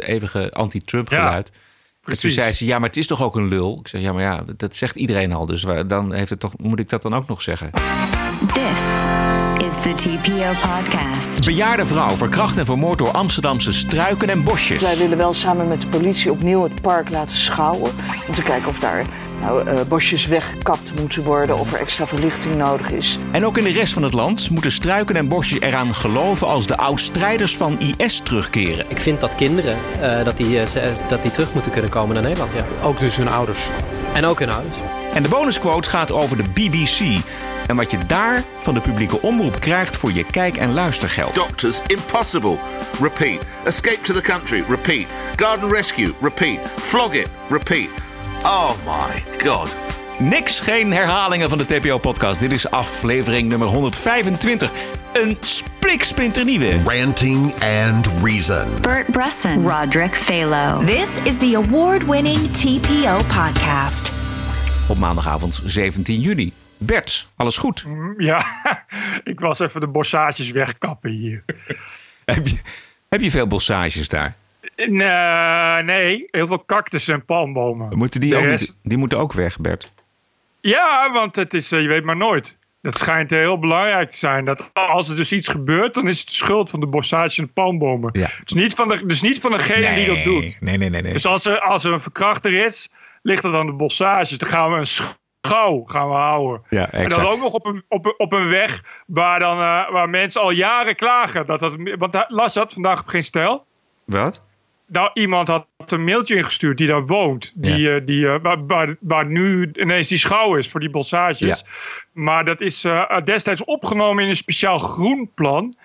het eeuwige anti-Trump geluid. en toen precies. zei ze, ja, maar het is toch ook een lul? Ik zeg, ja, maar ja, dat zegt iedereen al. Dus waar- dan heeft het toch, moet ik dat dan ook nog zeggen? This is the TPO podcast. Bejaarde vrouw verkracht en vermoord door Amsterdamse struiken en bosjes. Wij willen wel samen met de politie opnieuw het park laten schouwen. Om te kijken of daar nou, eh, bosjes weggekapt moeten worden. Of er extra verlichting nodig is. En ook in de rest van het land moeten struiken en bosjes eraan geloven als de oud-strijders van IS terugkeren. Ik vind dat kinderen eh, dat die, eh, dat die terug moeten kunnen komen naar Nederland. Ja. Ook dus hun ouders. En ook hun ouders. En de bonusquote gaat over de BBC. En wat je daar van de publieke omroep krijgt voor je kijk- en luistergeld. Doctors, impossible. Repeat. Escape to the country. Repeat. Garden rescue. Repeat. Flog it. Repeat. Oh my god. Niks, geen herhalingen van de TPO-podcast. Dit is aflevering nummer 125. Een spliksplinternieuwe. Ranting and Reason. Bert Bresson, Roderick Phalo. This is the award winning TPO podcast. Op maandagavond 17 juni. Bert, alles goed? Ja, ik was even de bossages wegkappen hier. Heb je, heb je veel bossages daar? Nee, nee, heel veel cactussen en palmbomen. Moeten die, De ook rest- niet, die moeten ook weg, Bert. Ja, want het is, eh, je weet maar nooit. Dat schijnt heel belangrijk te zijn. Dat als er dus iets gebeurt, dan is het de schuld van de bossages en de palmbomen. Ja. Dus, niet van de, dus niet van degene die dat doet. Nee, nee, nee. nee. Dus als er, als er een verkrachter is, ligt dat aan de bossages. Dan gaan we een schouw gaan we houden. Ja, En exact. dan ook nog op een, op een, op een weg waar, dan, eh, waar mensen al jaren klagen. Dat dat, want las dat vandaag op geen stijl. Wat? Nou, iemand had een mailtje ingestuurd die daar woont. Die, eh, die, eh, waar, waar, waar nu ineens die schouw is voor die bossages. Ja. Maar dat is eh, destijds opgenomen in een speciaal groenplan.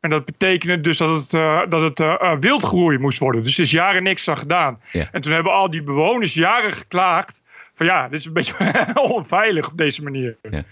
En dat betekende dus dat het, dat het wildgroei moest worden. Dus er is jaren niks aan gedaan. Ja. En toen hebben al die bewoners jaren geklaagd. Van ja, dit is een beetje onveilig op deze manier. Ja.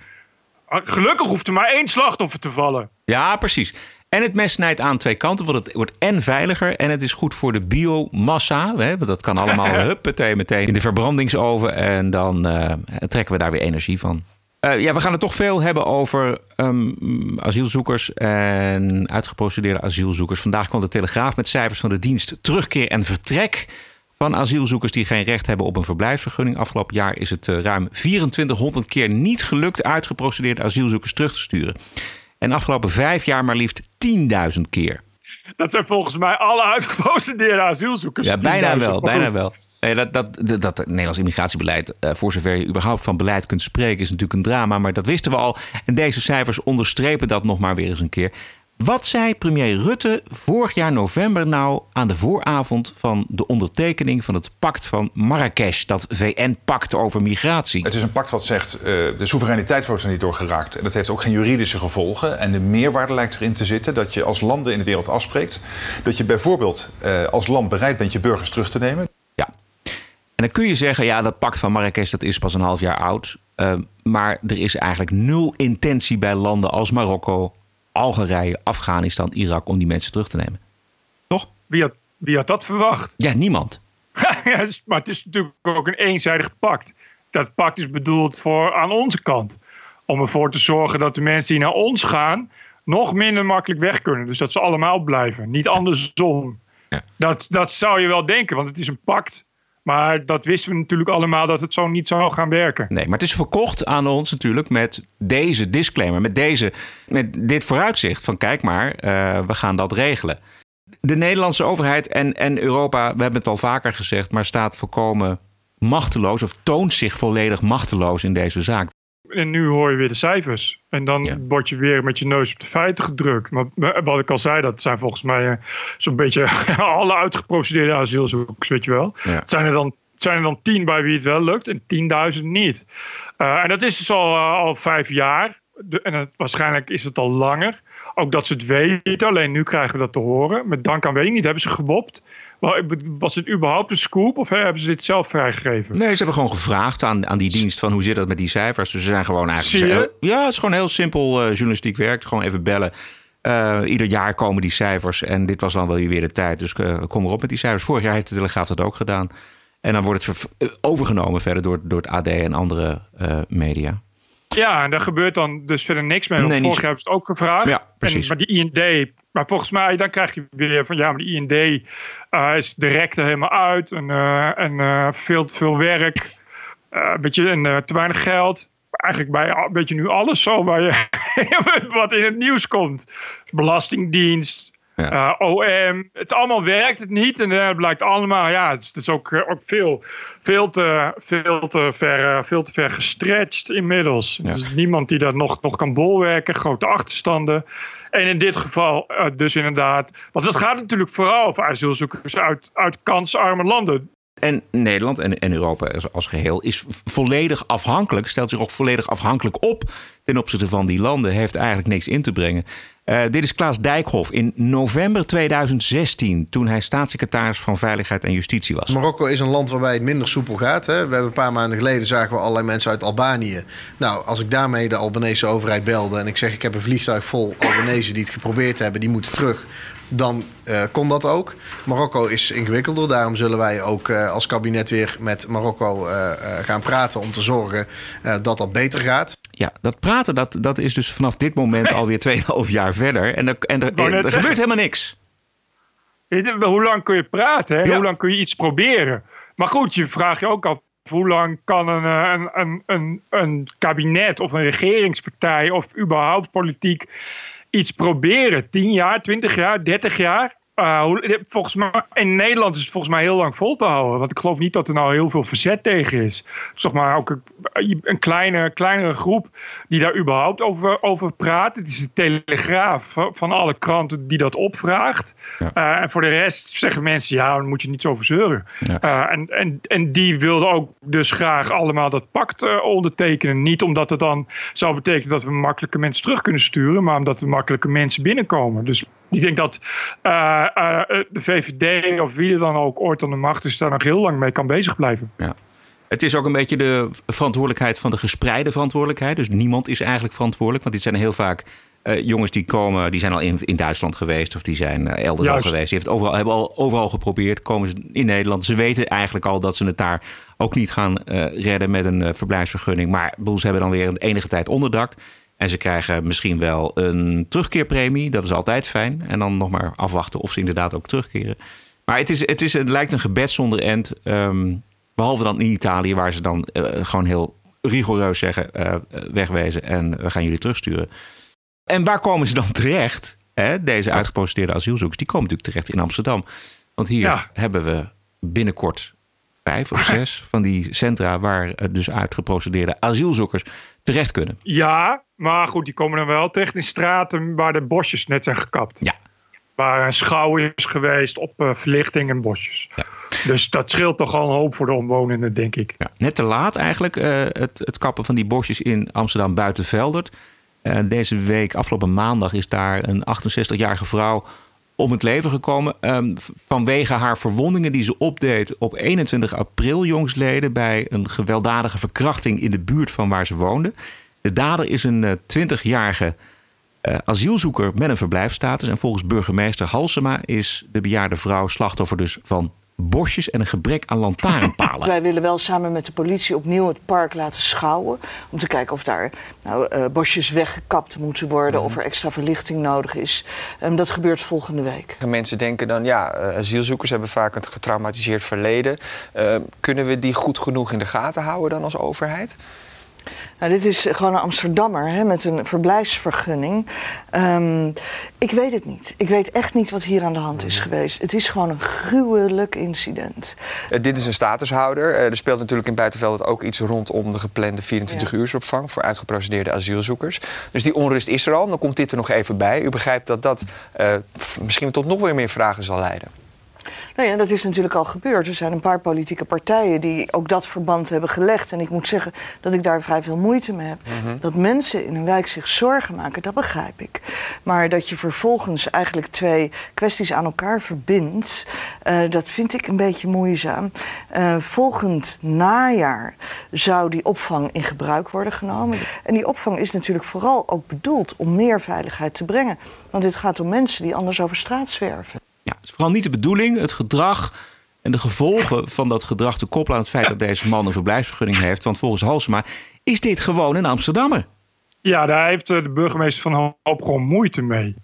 Gelukkig hoeft er maar één slachtoffer te vallen. Ja, precies. En het mes snijdt aan twee kanten, want het wordt en veiliger en het is goed voor de biomassa. Hè? Want dat kan allemaal huppatee meteen in de verbrandingsoven en dan eh, trekken we daar weer energie van. Eh, ja, we gaan het toch veel hebben over ehm, asielzoekers en uitgeprocedeerde asielzoekers. Vandaag kwam de Telegraaf met cijfers van de dienst terugkeer en vertrek van asielzoekers die geen recht hebben op een verblijfsvergunning. Afgelopen jaar is het eh, ruim 2400 keer niet gelukt uitgeprocedeerde asielzoekers terug te sturen. En afgelopen vijf jaar maar liefst 10.000 keer. Dat zijn volgens mij alle uitgeprocedeerde asielzoekers. Ja, bijna 10.000. wel, bijna wel. Nee, dat, dat, dat, dat het Nederlands immigratiebeleid, eh, voor zover je überhaupt van beleid kunt spreken, is natuurlijk een drama. Maar dat wisten we al. En deze cijfers onderstrepen dat nog maar weer eens een keer. Wat zei premier Rutte vorig jaar november nou aan de vooravond van de ondertekening van het pact van Marrakesh, dat VN-pact over migratie? Het is een pact wat zegt, eh, de soevereiniteit wordt er niet door geraakt. En dat heeft ook geen juridische gevolgen. En de meerwaarde lijkt erin te zitten dat je als landen in de wereld afspreekt... dat je bijvoorbeeld eh, als land bereid bent je burgers terug te nemen. Ja. En dan kun je zeggen, ja, dat pact van Marrakesh dat is pas een half jaar oud. Uh, maar er is eigenlijk nul intentie bij landen als Marokko, Algerije, Afghanistan, Irak om die mensen terug te nemen. Toch? Wie had, wie had dat verwacht? Ja, niemand. ja, maar het is natuurlijk ook een eenzijdig pact. Dat pact is bedoeld voor aan onze kant. Om ervoor te zorgen dat de mensen die naar ons gaan... nog minder makkelijk weg kunnen. Dus dat ze allemaal blijven. Niet andersom. Ja. Dat, dat zou je wel denken, want het is een pact. Maar dat wisten we natuurlijk allemaal dat het zo niet zou gaan werken. Nee, maar het is verkocht aan ons natuurlijk met deze disclaimer, met, deze, met dit vooruitzicht van kijk maar, uh, we gaan dat regelen. De Nederlandse overheid en, en Europa, we hebben het al vaker gezegd, maar staat voorkomen machteloos of toont zich volledig machteloos in deze zaak. En nu hoor je weer de cijfers. En dan Ja. word je weer met je neus op de feiten gedrukt. Want wat ik al zei, dat zijn volgens mij eh, zo'n beetje alle uitgeprocedeerde asielzoekers, weet je wel. Ja. Het zijn er dan het zijn er dan tien bij wie het wel lukt en 10.000 niet. Eh, en dat is dus al, eh, al vijf jaar. De- en het, waarschijnlijk is het al langer. Ook dat ze het weten, alleen nu krijgen we dat te horen. Met dank aan weet ik niet, hebben ze gewopt? Wa- Was het überhaupt een scoop of hebben ze dit zelf vrijgegeven? Nee, ze hebben gewoon gevraagd aan, aan die dienst van hoe zit dat met die cijfers. Dus ze zijn gewoon eigenlijk... Ze- Ja, het is gewoon heel simpel eh, journalistiek werk. Gewoon even bellen. Eh, ieder jaar komen die cijfers en dit was dan wel weer de tijd. Dus eh, kom erop met die cijfers. Vorig jaar heeft de Telegraaf dat ook gedaan. En dan wordt het ver- eh, overgenomen verder door, door het AD en andere eh, media. Ja, en daar gebeurt dan dus verder niks mee. Nee, vorig jaar hebben ze het ook gevraagd. Ja, precies. En, maar die IND Maar volgens mij, dan krijg je weer van ja, maar de IND uh, is direct er helemaal uit. En, uh, en uh, veel te veel werk. een beetje en, te weinig geld. Eigenlijk bij een beetje nu alles zo waar je, wat in het nieuws komt. Belastingdienst, ja. Uh, OM, het allemaal werkt het niet. En het blijkt allemaal, ja, het is, het is ook, ook veel, veel, te, veel, te ver, veel te ver gestretched inmiddels. Ja. Is niemand die dat nog, nog kan bolwerken, grote achterstanden. En in dit geval uh, dus inderdaad, want het gaat natuurlijk vooral over asielzoekers uit, uit kansarme landen. En Nederland en, en Europa als geheel is volledig afhankelijk, stelt zich ook volledig afhankelijk op ten opzichte van die landen, heeft eigenlijk niks in te brengen. Uh, dit is Klaas Dijkhoff in november 2016, toen hij staatssecretaris van Veiligheid en Justitie was. Marokko is een land waarbij het minder soepel gaat. Hè? We hebben een paar maanden geleden zagen we allerlei mensen uit Albanië. Nou, als ik daarmee de Albanese overheid belde en ik zeg ik heb een vliegtuig vol Albanese die het geprobeerd hebben, die moeten terug dan uh, kon dat ook. Marokko is ingewikkelder. Daarom zullen wij ook uh, als kabinet weer met Marokko uh, gaan praten om te zorgen dat dat beter gaat. Ja, dat praten dat, dat is dus vanaf dit moment alweer 2,5 jaar verder. En, er, en er, er gebeurt helemaal niks. Hoe lang kun je praten? Hè? Ja. Hoe lang kun je iets proberen? Maar goed, je vraagt je ook af hoe lang kan een, een, een, een, een kabinet of een regeringspartij of überhaupt politiek iets proberen. 10 jaar, 20 jaar, 30 jaar. Uh, volgens mij, in Nederland is het volgens mij heel lang vol te houden. Want ik geloof niet dat er nou heel veel verzet tegen is. Zeg maar ook een, een kleine, kleinere groep die daar überhaupt over, over praat. Het is de telegraaf van alle kranten die dat opvraagt. Ja. Uh, en voor de rest zeggen mensen, ja, dan moet je niet zo verzeuren. Ja. Uh, en, en, en die wilden ook dus graag allemaal dat pact ondertekenen. Niet omdat het dan zou betekenen dat we makkelijke mensen terug kunnen sturen. Maar omdat er makkelijke mensen binnenkomen. Dus ik denk dat de VVD of wie er dan ook ooit aan de macht is, daar nog heel lang mee kan bezig blijven. Ja. Het is ook een beetje de verantwoordelijkheid van de gespreide verantwoordelijkheid. Dus niemand is eigenlijk verantwoordelijk. Want dit zijn heel vaak uh, jongens die komen, die zijn al in, in Duitsland geweest of die zijn elders Juist. al geweest. Die heeft overal, hebben al overal geprobeerd. Komen ze in Nederland. Ze weten eigenlijk al dat ze het daar ook niet gaan redden met een verblijfsvergunning. Maar ze hebben dan weer een enige tijd onderdak. En ze krijgen misschien wel een terugkeerpremie. Dat is altijd fijn. En dan nog maar afwachten of ze inderdaad ook terugkeren. Maar het, is, het, is, het lijkt een gebed zonder end. Um, behalve dan in Italië, waar ze dan uh, gewoon heel rigoureus zeggen: uh, wegwezen en we gaan jullie terugsturen. En waar komen ze dan terecht? Hè? Deze uitgeprocedeerde asielzoekers, die komen natuurlijk terecht in Amsterdam. Want hier ja. hebben we binnenkort vijf of zes van die centra waar dus uitgeprocedeerde asielzoekers terecht kunnen. Ja, maar goed, die komen dan wel terecht in straten waar de bosjes net zijn gekapt. Ja. Waar een schouw is geweest op uh, verlichting en bosjes. Ja. Dus dat scheelt toch al een hoop voor de omwonenden, denk ik. Ja, net te laat eigenlijk, uh, het, het kappen van die bosjes in Amsterdam Buitenveldert. Uh, deze week, afgelopen maandag, is daar een 68-jarige vrouw om het leven gekomen. Um, vanwege haar verwondingen die ze opdeed op 21 april jongsleden bij een gewelddadige verkrachting in de buurt van waar ze woonde. De dader is een uh, 20-jarige uh, asielzoeker met een verblijfstatus. En volgens burgemeester Halsema is de bejaarde vrouw slachtoffer dus van bosjes en een gebrek aan lantaarnpalen. Wij willen wel samen met de politie opnieuw het park laten schouwen. Om te kijken of daar nou, uh, bosjes weggekapt moeten worden. Mm. Of er extra verlichting nodig is. Um, dat gebeurt volgende week. Mensen denken dan, ja, uh, asielzoekers hebben vaak een getraumatiseerd verleden. Uh, kunnen we die goed genoeg in de gaten houden dan als overheid? Nou, dit is gewoon een Amsterdammer hè, met een verblijfsvergunning. Um, ik weet het niet. Ik weet echt niet wat hier aan de hand is geweest. Het is gewoon een gruwelijk incident. Uh, dit is een statushouder. Uh, er speelt natuurlijk in Buitenveld ook iets rondom de geplande 24-uursopvang ja. voor uitgeprocedeerde asielzoekers. Dus die onrust is er al. Dan komt dit er nog even bij. U begrijpt dat dat uh, misschien tot nog weer meer vragen zal leiden. Nou ja, dat is natuurlijk al gebeurd. Er zijn een paar politieke partijen die ook dat verband hebben gelegd. En ik moet zeggen dat ik daar vrij veel moeite mee heb. Mm -hmm. Dat mensen in een wijk zich zorgen maken, dat begrijp ik. Maar dat je vervolgens eigenlijk twee kwesties aan elkaar verbindt, uh, dat vind ik een beetje moeizaam. Uh, volgend najaar zou die opvang in gebruik worden genomen. En die opvang is natuurlijk vooral ook bedoeld om meer veiligheid te brengen. Want dit gaat om mensen die anders over straat zwerven. Ja, het is vooral niet de bedoeling. Het gedrag en de gevolgen van dat gedrag te koppelen aan het feit dat deze man een verblijfsvergunning heeft. Want volgens Halsema is dit gewoon een Amsterdammer. Ja, daar heeft de burgemeester van Hoop gewoon moeite mee.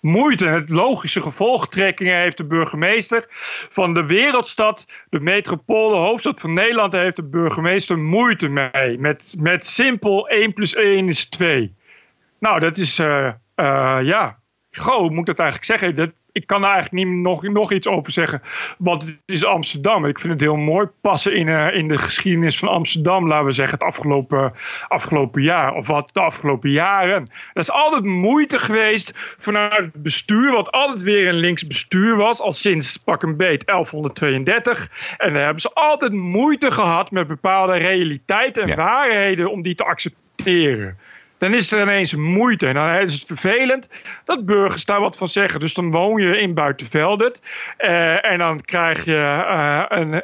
moeite. En het logische gevolgtrekkingen heeft de burgemeester van de wereldstad, de metropool, de hoofdstad van Nederland, daar heeft de burgemeester moeite mee. Met, met simpel 1 plus 1 is 2. Nou, dat is, eh, eh, ja, goh, hoe moet ik dat eigenlijk zeggen? Dat, ik kan daar eigenlijk niet nog, nog iets over zeggen. Want het is Amsterdam. Ik vind het heel mooi passen in, eh, in de geschiedenis van Amsterdam, laten we zeggen, het afgelopen, afgelopen jaar. Of wat de afgelopen jaren. Dat is altijd moeite geweest vanuit het bestuur, wat altijd weer een links bestuur was, al sinds pak een beet 1132. En daar hebben ze altijd moeite gehad met bepaalde realiteiten en waarheden om die te accepteren dan is er ineens moeite. En dan is het vervelend dat burgers daar wat van zeggen. Dus dan woon je in Buitenveldert. Uh, en dan krijg je uh, een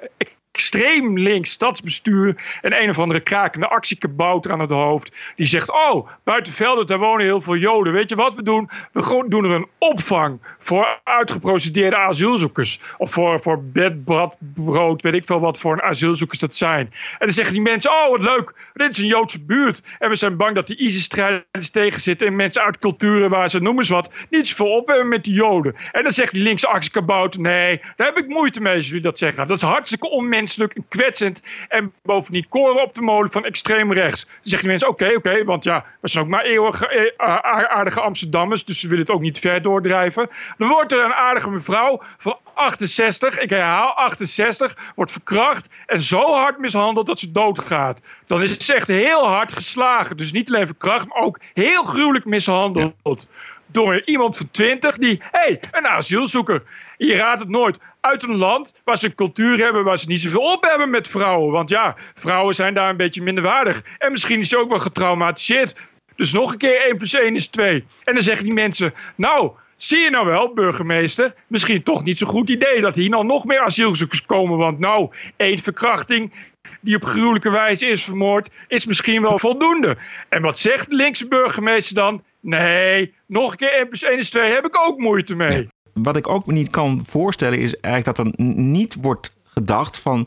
extreem links stadsbestuur en een of andere krakende actiekabouter aan het hoofd. Die zegt, oh, buiten velden, daar wonen heel veel joden. Weet je wat we doen? We doen er een opvang voor uitgeprocedeerde asielzoekers. Of voor, voor bedbrood, weet ik veel wat voor een asielzoekers dat zijn. En dan zeggen die mensen, oh wat leuk, dit is een Joodse buurt. En we zijn bang dat die ISIS-strijders tegen zitten en mensen uit culturen waar ze, noem eens wat, niet zoveel op hebben met die joden. En dan zegt die linkse actiekabouter, nee, daar heb ik moeite mee als jullie dat zeggen. Dat is hartstikke onmenselijk menselijk en kwetsend. En bovendien koren op de molen van extreem rechts. Dan zeggen die mensen: oké, oké, want ja, we zijn ook maar eeuwig eh, aardige Amsterdammers, dus we willen het ook niet ver doordrijven. Dan wordt er een aardige mevrouw van 68, ik herhaal 68, wordt verkracht en zo hard mishandeld dat ze doodgaat. Dan is ze echt heel hard geslagen. Dus niet alleen verkracht, maar ook heel gruwelijk mishandeld. Door iemand van 20 die, hé, hey, een asielzoeker. Je raadt het nooit. Uit een land waar ze een cultuur hebben waar ze niet zoveel op hebben met vrouwen. Want ja, vrouwen zijn daar een beetje minder waardig. En misschien is ze ook wel getraumatiseerd. Dus nog een keer 1 plus 1 is 2. En dan zeggen die mensen, nou, zie je nou wel, burgemeester, misschien toch niet zo'n goed idee dat hier nou nog meer asielzoekers komen. Want nou, één verkrachting die op gruwelijke wijze is vermoord, is misschien wel voldoende. En wat zegt de linkse burgemeester dan? Nee, nog een keer 1 plus 1 is 2 heb ik ook moeite mee wat ik ook niet kan voorstellen is eigenlijk dat er niet wordt gedacht van...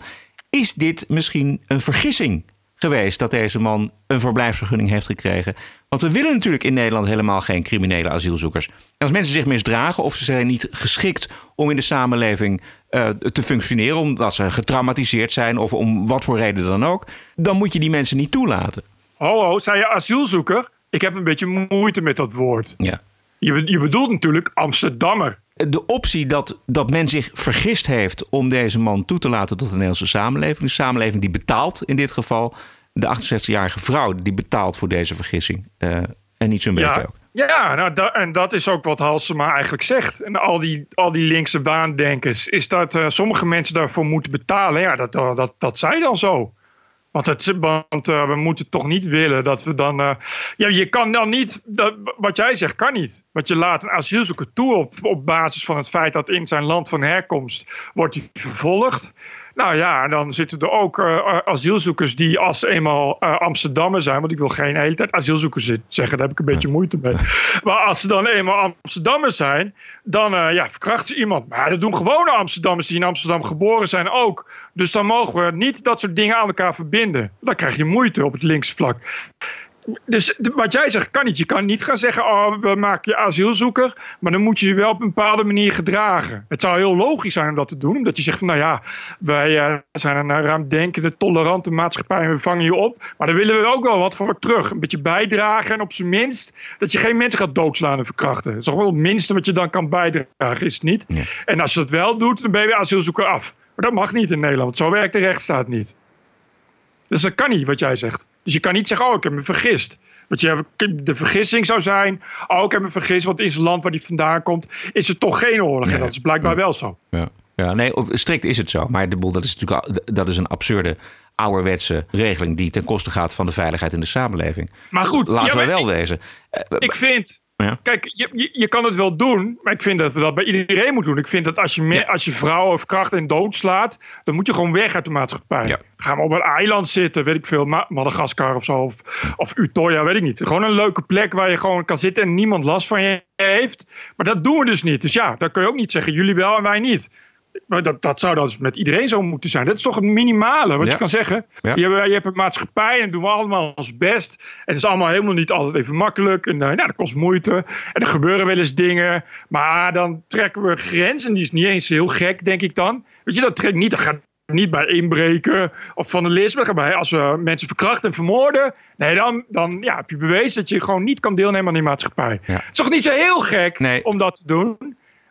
is dit misschien een vergissing geweest dat deze man een verblijfsvergunning heeft gekregen? Want we willen natuurlijk in Nederland helemaal geen criminele asielzoekers. En als mensen zich misdragen of ze zijn niet geschikt om in de samenleving uh, te functioneren... omdat ze getraumatiseerd zijn of om wat voor reden dan ook... dan moet je die mensen niet toelaten. Ho, zei je asielzoeker? Ik heb een beetje moeite met dat woord. Ja. Je, je bedoelt natuurlijk Amsterdammer de optie dat, dat men zich vergist heeft om deze man toe te laten tot de Nederlandse samenleving. Een samenleving die betaalt in dit geval. De 68-jarige vrouw die betaalt voor deze vergissing. Uh, en niet zo'n beetje ook. Ja, nou, da en dat is ook wat Halsema eigenlijk zegt. En al die, al die linkse waandenkers. Is dat uh, sommige mensen daarvoor moeten betalen. Ja, dat, dat, dat zij dan zo. Want, het, want uh, we moeten toch niet willen dat we dan. Uh, ja, je kan dan niet. Wat jij zegt, kan niet. Want je laat een asielzoeker toe op, op basis van het feit dat in zijn land van herkomst wordt hij vervolgd. Nou ja, dan zitten er ook uh, asielzoekers die als eenmaal uh, Amsterdammer zijn. Want ik wil geen hele tijd asielzoekers zeggen, daar heb ik een beetje moeite mee. Maar als ze dan eenmaal Amsterdammers zijn, dan uh, ja, verkrachten ze iemand. Maar dat doen gewone Amsterdammers die in Amsterdam geboren zijn ook. Dus dan mogen we niet dat soort dingen aan elkaar verbinden. Dan krijg je moeite op het linkse vlak dus wat jij zegt kan niet. Je kan niet gaan zeggen, oh, we maken je asielzoeker. Maar dan moet je je wel op een bepaalde manier gedragen. Het zou heel logisch zijn om dat te doen. Omdat je zegt van, nou ja, wij uh, zijn een ruimdenkende, tolerante maatschappij. En we vangen je op. Maar dan willen we ook wel wat voor terug. Een beetje bijdragen. En op zijn minst dat je geen mensen gaat doodslaan en verkrachten. Dat is toch wel het minste wat je dan kan bijdragen, is het niet? En als je dat wel doet, dan ben je asielzoeker af. Maar dat mag niet in Nederland. Want zo werkt de rechtsstaat niet. Dus dat kan niet, wat jij zegt. Dus je kan niet zeggen, oh, ik heb me vergist. Want je, de vergissing zou zijn, oh, ik heb me vergist, want in zijn land waar die vandaan komt, is er toch geen oorlog. En dat is blijkbaar wel zo. Ja. Ja, nee, strikt is het zo. Maar de boel, dat is natuurlijk dat is een absurde ouderwetse regeling die ten koste gaat van de veiligheid in de samenleving. Maar goed, laten we wel wezen. Ik vind Kijk, je, je, je, kan het wel doen, maar ik vind dat we dat bij iedereen moeten doen. Ik vind dat als je, als je vrouwen of kracht en doodslaat, dan moet je gewoon weg uit de maatschappij. Ja. Gaan we op een eiland zitten, weet ik veel, Madagaskar of zo, of, of Utoya, weet ik niet. Gewoon een leuke plek waar je gewoon kan zitten en niemand last van je heeft. Maar dat doen we dus niet. Dus ja, dan kun je ook niet zeggen, jullie wel en wij niet. Dat, dat zou dan dus met iedereen zo moeten zijn. Dat is toch het minimale wat Ja. je kan zeggen. Ja. Je, hebt, je hebt een maatschappij en doen we allemaal ons best. En het is allemaal helemaal niet altijd even makkelijk. En eh, nou, dat kost moeite. En er gebeuren wel eens dingen. Maar dan trekken we een grens. En die is niet eens heel gek, denk ik dan. Weet je, dat trekt niet. Dat gaat niet bij inbreken of vandalisme. Als we mensen verkrachten en vermoorden. Nee, dan, dan ja, heb je bewezen dat je gewoon niet kan deelnemen aan die maatschappij. Ja. Het is toch niet zo heel gek Nee. om dat te doen?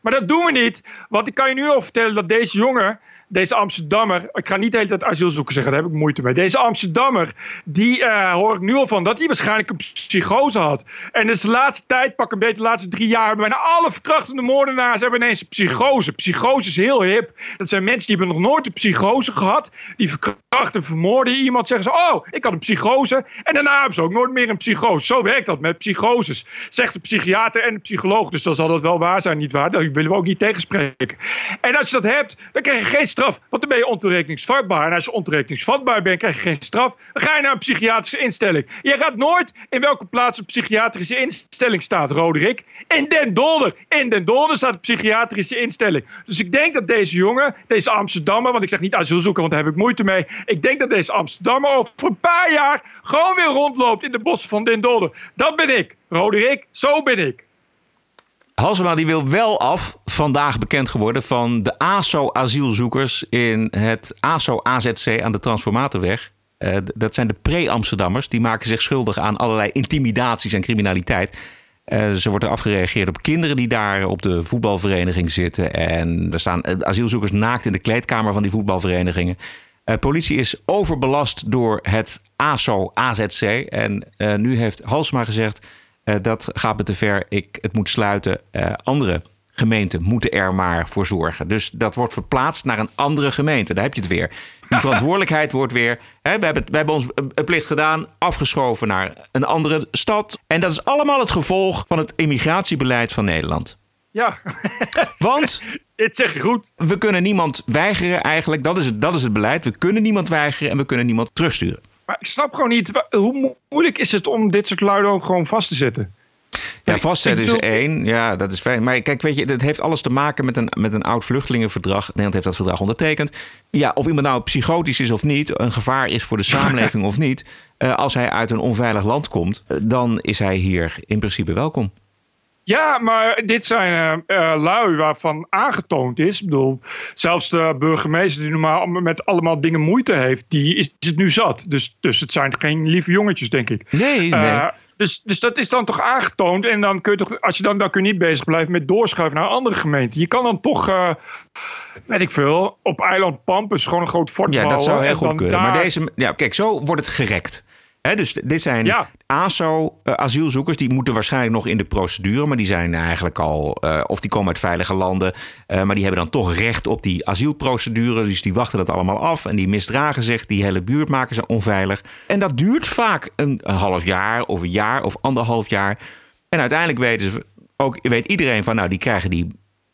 Maar dat doen we niet. Want ik kan je nu al vertellen dat deze jongen, deze Amsterdammer. Ik ga niet de hele tijd asielzoeker zeggen, daar heb ik moeite mee. Deze Amsterdammer, die eh, hoor ik nu al van dat hij waarschijnlijk een psychose had. En dus de laatste tijd, pak een beetje de laatste drie jaar, hebben bijna alle verkrachtende moordenaars hebben ineens een psychose. Psychose is heel hip. Dat zijn mensen die hebben nog nooit een psychose gehad. Die verkrachten, vermoorden iemand, zeggen ze: Oh, ik had een psychose. En daarna hebben ze ook nooit meer een psychose. Zo werkt dat met psychoses. Zegt de psychiater en de psycholoog. Dus dan zal dat wel waar zijn, niet waar? Daar willen we ook niet tegenspreken. En als je dat hebt, dan krijg je geen straf. Want dan ben je ontoerekeningsvatbaar. En als je ontoerekeningsvatbaar bent, krijg je geen straf. Dan ga je naar een psychiatrische instelling. Je gaat nooit in welke plaats een psychiatrische instelling staat, Roderick. In Den Dolder. In Den Dolder staat een psychiatrische instelling. Dus ik denk dat deze jongen, deze Amsterdammer, want ik zeg niet asielzoeker, want daar heb ik moeite mee. Ik denk dat deze Amsterdammer over een paar jaar gewoon weer rondloopt in de bossen van Den Dolder. Dat ben ik. Roderick, zo ben ik. Halsema die wil wel af, vandaag bekend geworden, van de ASO-asielzoekers in het ASO-AZC aan de Transformatorweg. Eh, dat zijn de pre-Amsterdammers. Die maken zich schuldig aan allerlei intimidaties en criminaliteit. Eh, ze wordt er afgereageerd op kinderen die daar op de voetbalvereniging zitten. En er staan eh, asielzoekers naakt in de kleedkamer van die voetbalverenigingen. Eh, politie is overbelast door het ASO-AZC. En nu heeft Halsma gezegd, dat gaat me te ver, ik, het moet sluiten. Eh, andere gemeenten moeten er maar voor zorgen. Dus dat wordt verplaatst naar een andere gemeente. Daar heb je het weer. Die verantwoordelijkheid wordt weer... Hè, we, hebben, we hebben ons eh, plicht gedaan, afgeschoven naar een andere stad. En dat is allemaal het gevolg van het immigratiebeleid van Nederland. Ja, Want dit zeg je goed. we kunnen niemand weigeren eigenlijk. Dat is, het, dat is het beleid. We kunnen niemand weigeren en we kunnen niemand terugsturen. Maar ik snap gewoon niet, hoe mo- moeilijk is het om dit soort luiden ook gewoon vast te zetten? Ja, vastzetten is één. Ja, dat is fijn. Maar kijk, weet je, het heeft alles te maken met een, met een oud vluchtelingenverdrag. Nederland heeft dat verdrag ondertekend. Ja, of iemand nou psychotisch is of niet, een gevaar is voor de samenleving of niet. eh, als hij uit een onveilig land komt, eh, dan is hij hier in principe welkom. Ja, maar dit zijn eh, lui waarvan aangetoond is. Ik bedoel, zelfs de burgemeester die normaal met allemaal dingen moeite heeft, die is, is het nu zat. Dus, dus het zijn geen lieve jongetjes, denk ik. Nee, nee. Dus, dus dat is dan toch aangetoond. En dan kun je toch, als je dan, dan kun je niet bezig blijven met doorschuiven naar andere gemeenten. Je kan dan toch, eh, weet ik veel, op eiland Pampus gewoon een groot fort Ja, dat bouwen. zou heel goed kunnen. daar- Maar deze, ja, kijk, zo wordt het gerekt. Dus dit zijn Ja. ASO-asielzoekers. Die moeten waarschijnlijk nog in de procedure. Maar die zijn eigenlijk al. eh, of die komen uit veilige landen. eh, maar die hebben dan toch recht op die asielprocedure. Dus die wachten dat allemaal af. En die misdragen zich. Die hele buurt maken ze onveilig. En dat duurt vaak een, een half jaar. Of een jaar. Of anderhalf jaar. En uiteindelijk weten ze. Ook weet iedereen van. Nou, die krijgen die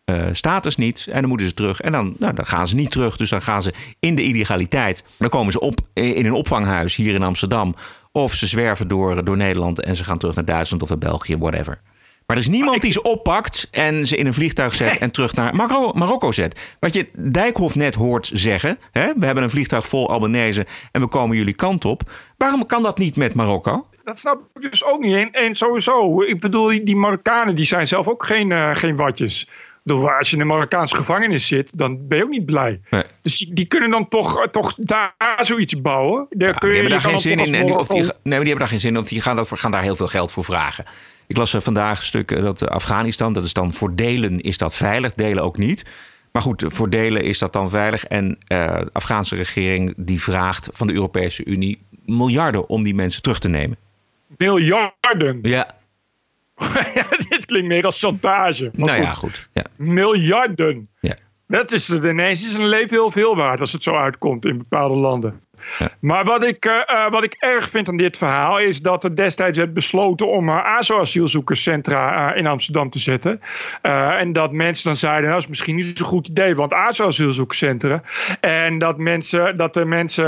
eh, status niet. En dan moeten ze terug. En dan, nou, dan gaan ze niet terug. Dus dan gaan ze in de illegaliteit. Dan komen ze op in een opvanghuis hier in Amsterdam. Of ze zwerven door, door Nederland en ze gaan terug naar Duitsland of naar België, whatever. Maar er is niemand die ze oppakt en ze in een vliegtuig zet en terug naar Marokko, Marokko zet. Wat je Dijkhoff net hoort zeggen. Hè? We hebben een vliegtuig vol Albanese en we komen jullie kant op. Waarom kan dat niet met Marokko? Dat snap ik dus ook niet. En, en sowieso, ik bedoel, die- die Marokkanen die zijn zelf ook geen, eh, geen watjes. Bedoel, als je in een Marokkaanse gevangenis zit, dan ben je ook niet blij. Nee. Dus die, die kunnen dan toch, eh, toch daar zoiets bouwen. Daar kun die hebben daar geen zin in. En die, of die, nee, maar die hebben daar geen zin in. Of die gaan, dat, gaan daar heel veel geld voor vragen. Ik las eh, vandaag een stuk eh, dat Afghanistan, dat is dan voor delen is dat veilig, delen ook niet. Maar goed, voor delen is dat dan veilig. En de Afghaanse regering die vraagt van de Europese Unie miljarden om die mensen terug te nemen. Miljarden. Ja, Ja, Dit klinkt meer als chantage. Maar nou goed, ja, goed. Ja. Miljarden. Ja. Dat is het ineens is een leven heel veel waard als het zo uitkomt in bepaalde landen. Maar wat ik, eh, eh, wat ik erg vind aan dit verhaal is dat er destijds werd besloten om uh, ASO-asielzoekerscentra in Amsterdam te zetten. en dat mensen dan zeiden, nou, dat is misschien niet zo'n goed idee, want ASO-asielzoekerscentra. En dat, mensen, dat de mensen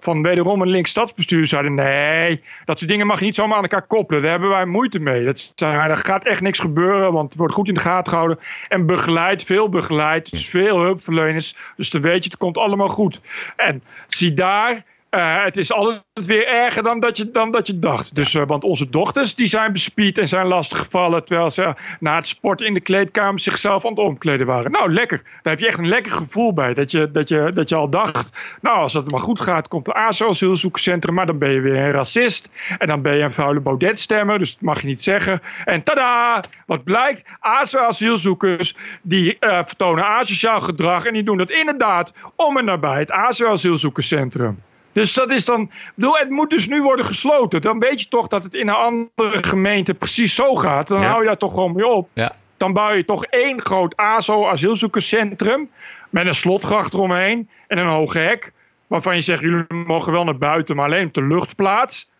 van wederom een links stadsbestuur zeiden, nee, dat soort dingen mag je niet zomaar aan elkaar koppelen. Daar hebben wij moeite mee. Dat, daar gaat echt niks gebeuren, want het wordt goed in de gaten gehouden. En begeleid, veel begeleid, dus veel hulpverleners. Dus dan weet je, het komt allemaal goed. En zie daar jaar uh, het is altijd weer erger dan dat je, dan dat je dacht. Dus, uh, want onze dochters die zijn bespied en zijn lastiggevallen. Terwijl ze na het sport in de kleedkamer zichzelf aan het omkleden waren. Nou, lekker. Daar heb je echt een lekker gevoel bij. Dat je, dat je, dat je al dacht. Nou, als het maar goed gaat, komt de ASO-asielzoekerscentrum. Maar dan ben je weer een racist. En dan ben je een vuile Baudet-stemmer. Dus dat mag je niet zeggen. En tada! Wat blijkt? ASO-asielzoekers die uh, vertonen asociaal gedrag. En die doen dat inderdaad om en nabij het ASO-asielzoekerscentrum. Dus dat is dan. Bedoel, het moet dus nu worden gesloten. Dan weet je toch dat het in een andere gemeente precies zo gaat. Dan hou je daar toch gewoon mee op. Ja. Dan bouw je toch één groot ASO-asielzoekerscentrum. Met een slotgracht eromheen. En een hoge hek. Waarvan je zegt: jullie mogen wel naar buiten, maar alleen op de luchtplaats.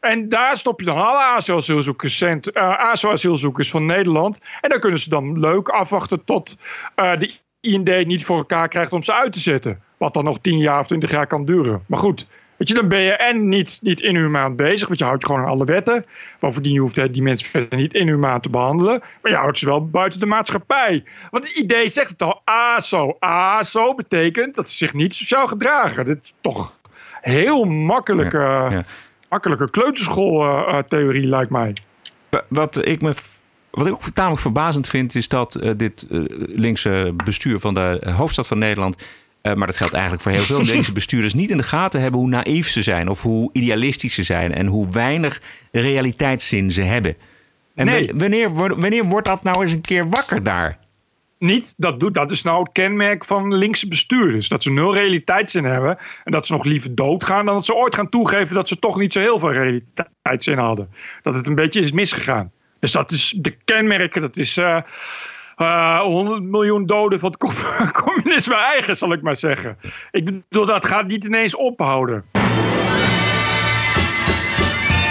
En daar stop je dan alle ASO-asielzoekers, uh, ASO-asielzoekers van Nederland. En dan kunnen ze dan leuk afwachten tot uh, de IND niet voor elkaar krijgt om ze uit te zetten. Wat dan nog 10 jaar of 20 jaar kan duren. Maar goed, weet je, dan ben je en niet, niet inhumaan bezig, want je houdt gewoon aan alle wetten. Bovendien je hoeft die mensen verder niet inhumaan te behandelen. Maar je houdt ze wel buiten de maatschappij. Want het idee zegt het al, ASO. ASO betekent dat ze zich niet sociaal gedragen. Dat is toch heel makkelijke, ja, makkelijke kleuterschooltheorie, lijkt mij. Wat ik me wat ik ook tamelijk verbazend vind, is dat uh, dit uh, linkse bestuur van de hoofdstad van Nederland. Uh, maar dat geldt eigenlijk voor heel veel linkse bestuurders. niet in de gaten hebben hoe naïef ze zijn. of hoe idealistisch ze zijn. en hoe weinig realiteitszin ze hebben. En nee. wanneer, wanneer wordt dat nou eens een keer wakker daar? Niet, dat, doet, dat is nou het kenmerk van linkse bestuurders. Dat ze nul realiteitszin hebben. En dat ze nog liever doodgaan dan dat ze ooit gaan toegeven dat ze toch niet zo heel veel realiteitszin hadden. Dat het een beetje is misgegaan. Dus dat is de kenmerken, dat is uh, uh, 100 miljoen doden van het communisme eigen, zal ik maar zeggen. Ik bedoel, dat gaat niet ineens ophouden.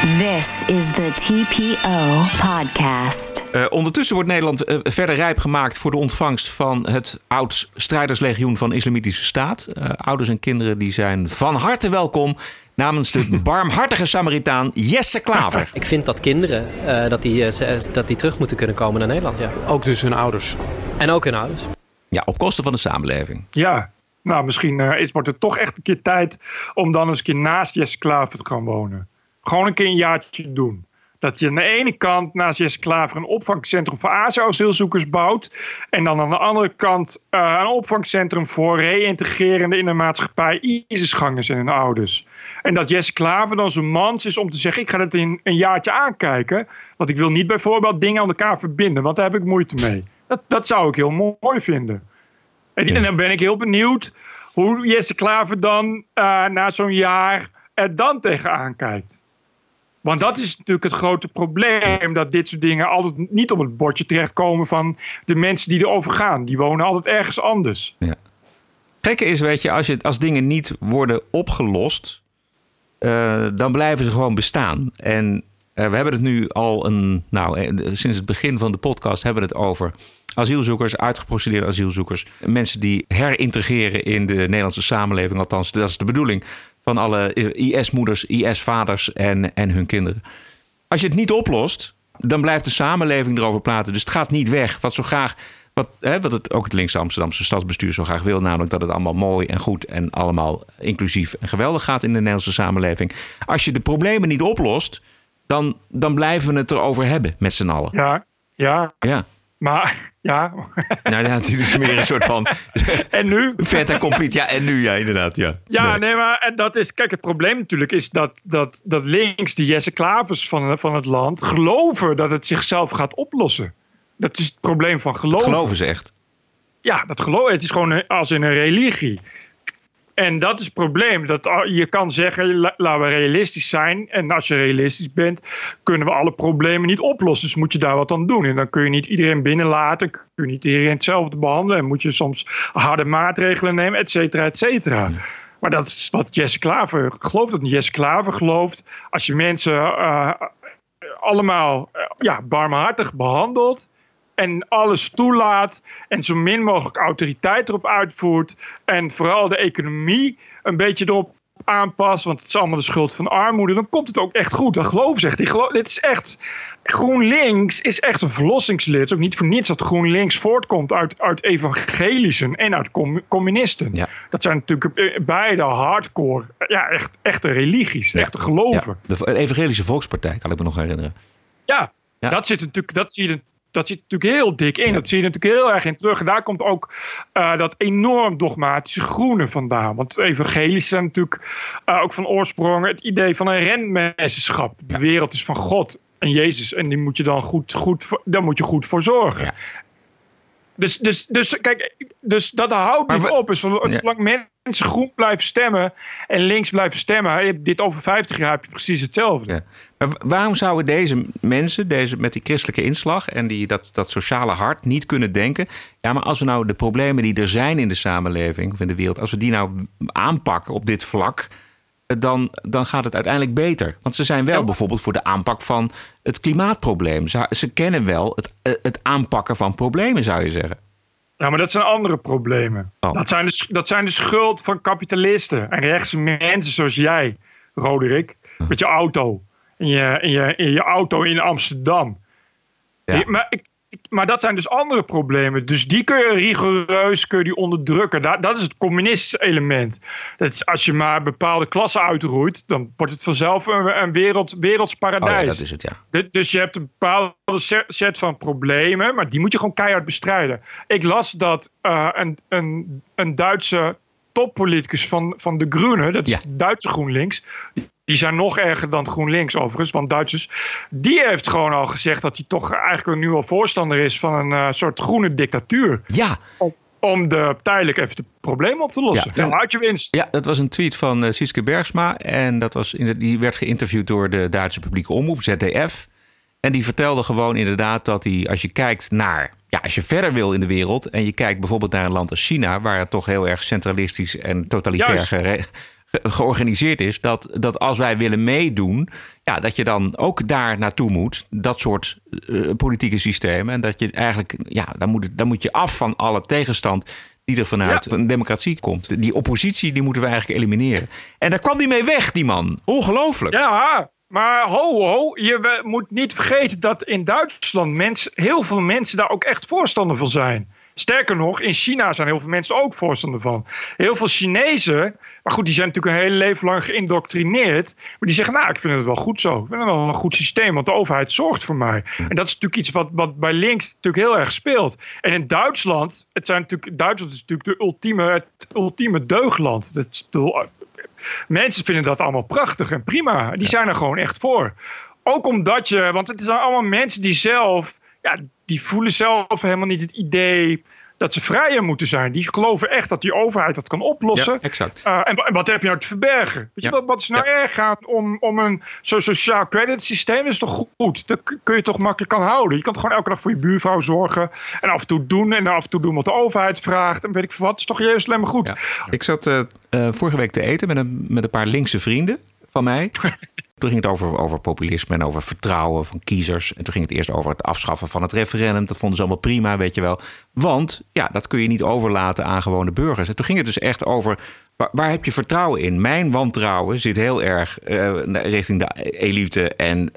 This is the TPO podcast. Uh, ondertussen wordt Nederland uh, verder rijp gemaakt voor de ontvangst van het oud-strijderslegioen van Islamitische Staat. Uh, ouders en kinderen die zijn van harte welkom namens de barmhartige Samaritaan Jesse Klaver. Ik vind dat kinderen dat die, dat die terug moeten kunnen komen naar Nederland. Ja. Ook dus hun ouders. En ook hun ouders. Ja, op kosten van de samenleving. Ja, nou misschien is, wordt het toch echt een keer tijd om dan eens een keer naast Jesse Klaver te gaan wonen. Gewoon een keer een jaartje doen. Dat je aan de ene kant naast Jesse Klaver een opvangcentrum voor ASO-asielzoekers bouwt. En dan aan de andere kant uh, een opvangcentrum voor reïntegrerende in de maatschappij ISIS-gangers en hun ouders. En dat Jesse Klaver dan zo mans is om te zeggen: ik ga het in een jaartje aankijken. Want ik wil niet bijvoorbeeld dingen aan elkaar verbinden, want daar heb ik moeite mee. Dat, dat zou ik heel mooi vinden. En, en dan ben ik heel benieuwd hoe Jesse Klaver dan uh, na zo'n jaar er dan tegenaan kijkt. Want dat is natuurlijk het grote probleem. Dat dit soort dingen altijd niet op het bordje terechtkomen van de mensen die erover gaan. Die wonen altijd ergens anders. Ja. Gekke is, weet je, als, je, als dingen niet worden opgelost, uh, dan blijven ze gewoon bestaan. En uh, we hebben het nu al een, nou, eh, sinds het begin van de podcast hebben we het over asielzoekers, uitgeprocedeerde asielzoekers. Mensen die herintegreren in de Nederlandse samenleving. Althans, dat is de bedoeling van alle IS-moeders, IS-vaders en, en hun kinderen. Als je het niet oplost, dan blijft de samenleving erover praten. Dus het gaat niet weg. Wat zo graag, wat, hè, wat het, ook het linkse Amsterdamse stadsbestuur zo graag wil, namelijk dat het allemaal mooi en goed en allemaal inclusief en geweldig gaat in de Nederlandse samenleving. Als je de problemen niet oplost, dan, dan blijven we het erover hebben met z'n allen. Ja, ja. Ja. Maar ja. Nou ja, dit is meer een soort van. en nu? Vet complete. Ja, en nu, ja, inderdaad. Ja, ja nee. nee, maar dat is. Kijk, het probleem natuurlijk is dat, dat, dat links, die Jesse Klavers van, van het land, geloven dat het zichzelf gaat oplossen. Dat is het probleem van geloven. Dat geloven ze echt. Ja, dat geloven. Het is gewoon als in een religie. En dat is het probleem. Dat je kan zeggen, laten we realistisch zijn. En als je realistisch bent, kunnen we alle problemen niet oplossen. Dus moet je daar wat aan doen. En dan kun je niet iedereen binnenlaten. Kun je niet iedereen hetzelfde behandelen. En moet je soms harde maatregelen nemen, et cetera, et cetera. Maar dat is wat Jesse Klaver gelooft. Dat Jesse Klaver gelooft. Als je mensen uh, allemaal uh, ja, barmhartig behandelt en alles toelaat en zo min mogelijk autoriteit erop uitvoert en vooral de economie een beetje erop aanpast, want het is allemaal de schuld van armoede, dan komt het ook echt goed. Dat geloof ze echt. Die geloof, dit is echt. GroenLinks is echt een verlossingslid. Het is ook niet voor niets dat GroenLinks voortkomt uit, uit evangelischen en uit communisten. Ja. Dat zijn natuurlijk eh, beide hardcore, ja, echt, echte religies, ja. echte geloven. Ja. De Evangelische Volkspartij, kan ik me nog herinneren. Ja, Dat, zit natuurlijk, dat zie je dat zit natuurlijk heel dik in. Dat zie je natuurlijk heel erg in terug. En daar komt ook uh, dat enorm dogmatische groene vandaan. Want evangelisch zijn natuurlijk uh, ook van oorsprong het idee van een renmensenschap. De wereld is van God en Jezus. En die moet je dan goed, goed, daar moet je goed voor zorgen. Ja. Dus, dus, dus kijk, dus dat houdt niet op. Dus zolang mensen groen blijven stemmen en links blijven stemmen, dit over 50 jaar heb je precies hetzelfde. Ja. Maar waarom zouden deze mensen, deze met die christelijke inslag en die, dat, dat sociale hart, niet kunnen denken? Ja, maar als we nou de problemen die er zijn in de samenleving of in de wereld, als we die nou aanpakken op dit vlak dan, dan gaat het uiteindelijk beter. Want ze zijn wel bijvoorbeeld voor de aanpak van het klimaatprobleem. Ze, ze kennen wel het, eh, het aanpakken van problemen, zou je zeggen. Ja, maar dat zijn andere problemen. Oh. Dat, zijn de, dat zijn de schuld van kapitalisten en rechtse mensen zoals jij, Roderick, met je auto. In je, in je, in je auto in Amsterdam. Ja. Maar ik, maar dat zijn dus andere problemen. Dus die kun je rigoureus kun je die onderdrukken. Dat, dat is het communistische element. Dat is, als je maar bepaalde klassen uitroeit, dan wordt het vanzelf een, een wereld, wereldsparadijs. Oh ja, dat is het, ja. dus je hebt een bepaalde set van problemen, maar die moet je gewoon keihard bestrijden. Ik las dat uh, een, een, een Duitse toppoliticus van, van de Groenen, dat is ja. de Duitse GroenLinks, die zijn nog erger dan GroenLinks overigens, want Duitsers. Die heeft gewoon al gezegd dat hij toch eigenlijk nu al voorstander is van een uh, soort groene dictatuur. Ja. Om, om de, tijdelijk even de problemen op te lossen. Ja, nou, je winst. Ja, dat was een tweet van uh, Siske Bergsma. En dat was in de, die werd geïnterviewd door de Duitse publieke omroep, ZDF. En die vertelde gewoon inderdaad dat hij, als je kijkt naar, ja, als je verder wil in de wereld en je kijkt bijvoorbeeld naar een land als China, waar het toch heel erg centralistisch en totalitair georganiseerd is, dat, dat als wij willen meedoen, ja, dat je dan ook daar naartoe moet, dat soort uh, politieke systemen. En dat je eigenlijk, ja, dan moet, dan moet je af van alle tegenstand die er vanuit een democratie komt. Die oppositie, die moeten we eigenlijk elimineren. En daar kwam die mee weg, die man. Ongelooflijk. Ja, maar ho, ho, je moet niet vergeten dat in Duitsland mensen, heel veel mensen daar ook echt voorstander van zijn. Sterker nog, in China zijn heel veel mensen ook voorstander van. Heel veel Chinezen, maar goed, die zijn natuurlijk een hele leven lang geïndoctrineerd. Maar die zeggen, nou, ik vind het wel goed zo. Ik vind het wel een goed systeem, want de overheid zorgt voor mij. En dat is natuurlijk iets wat, wat bij links natuurlijk heel erg speelt. En in Duitsland, het zijn natuurlijk, Duitsland is natuurlijk de ultieme, het ultieme deugland. Dat mensen vinden dat allemaal prachtig en prima. Die zijn er gewoon echt voor. Ook omdat je, want het zijn allemaal mensen die zelf ja, die voelen zelf helemaal niet het idee dat ze vrijer moeten zijn. Die geloven echt dat die overheid dat kan oplossen. Ja, exact. Uh, en, wat heb je nou te verbergen? Weet je, wat, wat, is nou erg aan om, om een zo'n sociaal credit systeem? Dat is toch goed? Dat kun je toch makkelijk kan houden. Je kan gewoon elke dag voor je buurvrouw zorgen. En af en toe doen. En af en toe doen wat de overheid vraagt. En weet ik veel wat. Is toch juist alleen maar goed. Ik zat uh, uh, vorige week te eten met een, met een paar linkse vrienden van mij. Toen ging het over, over populisme en over vertrouwen van kiezers. En toen ging het eerst over het afschaffen van het referendum. Dat vonden ze allemaal prima, weet je wel. Want ja, dat kun je niet overlaten aan gewone burgers. En toen ging het dus echt over waar, heb je vertrouwen in? Mijn wantrouwen zit heel erg uh, richting de elite en uh,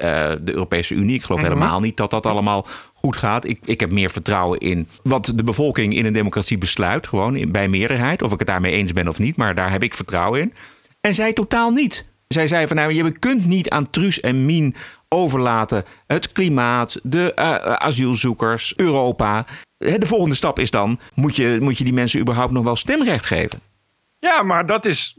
de Europese Unie. Ik geloof mm -hmm. helemaal niet dat dat allemaal goed gaat. Ik, ik heb meer vertrouwen in wat de bevolking in een democratie besluit. Gewoon in, bij meerderheid. Of ik het daarmee eens ben of niet. Maar daar heb ik vertrouwen in. En zij totaal niet. Zij zei van nou, je kunt niet aan Truus en Mien overlaten het klimaat, de uh, asielzoekers, Europa. De volgende stap is dan, moet je, moet je die mensen überhaupt nog wel stemrecht geven? Ja, maar dat is,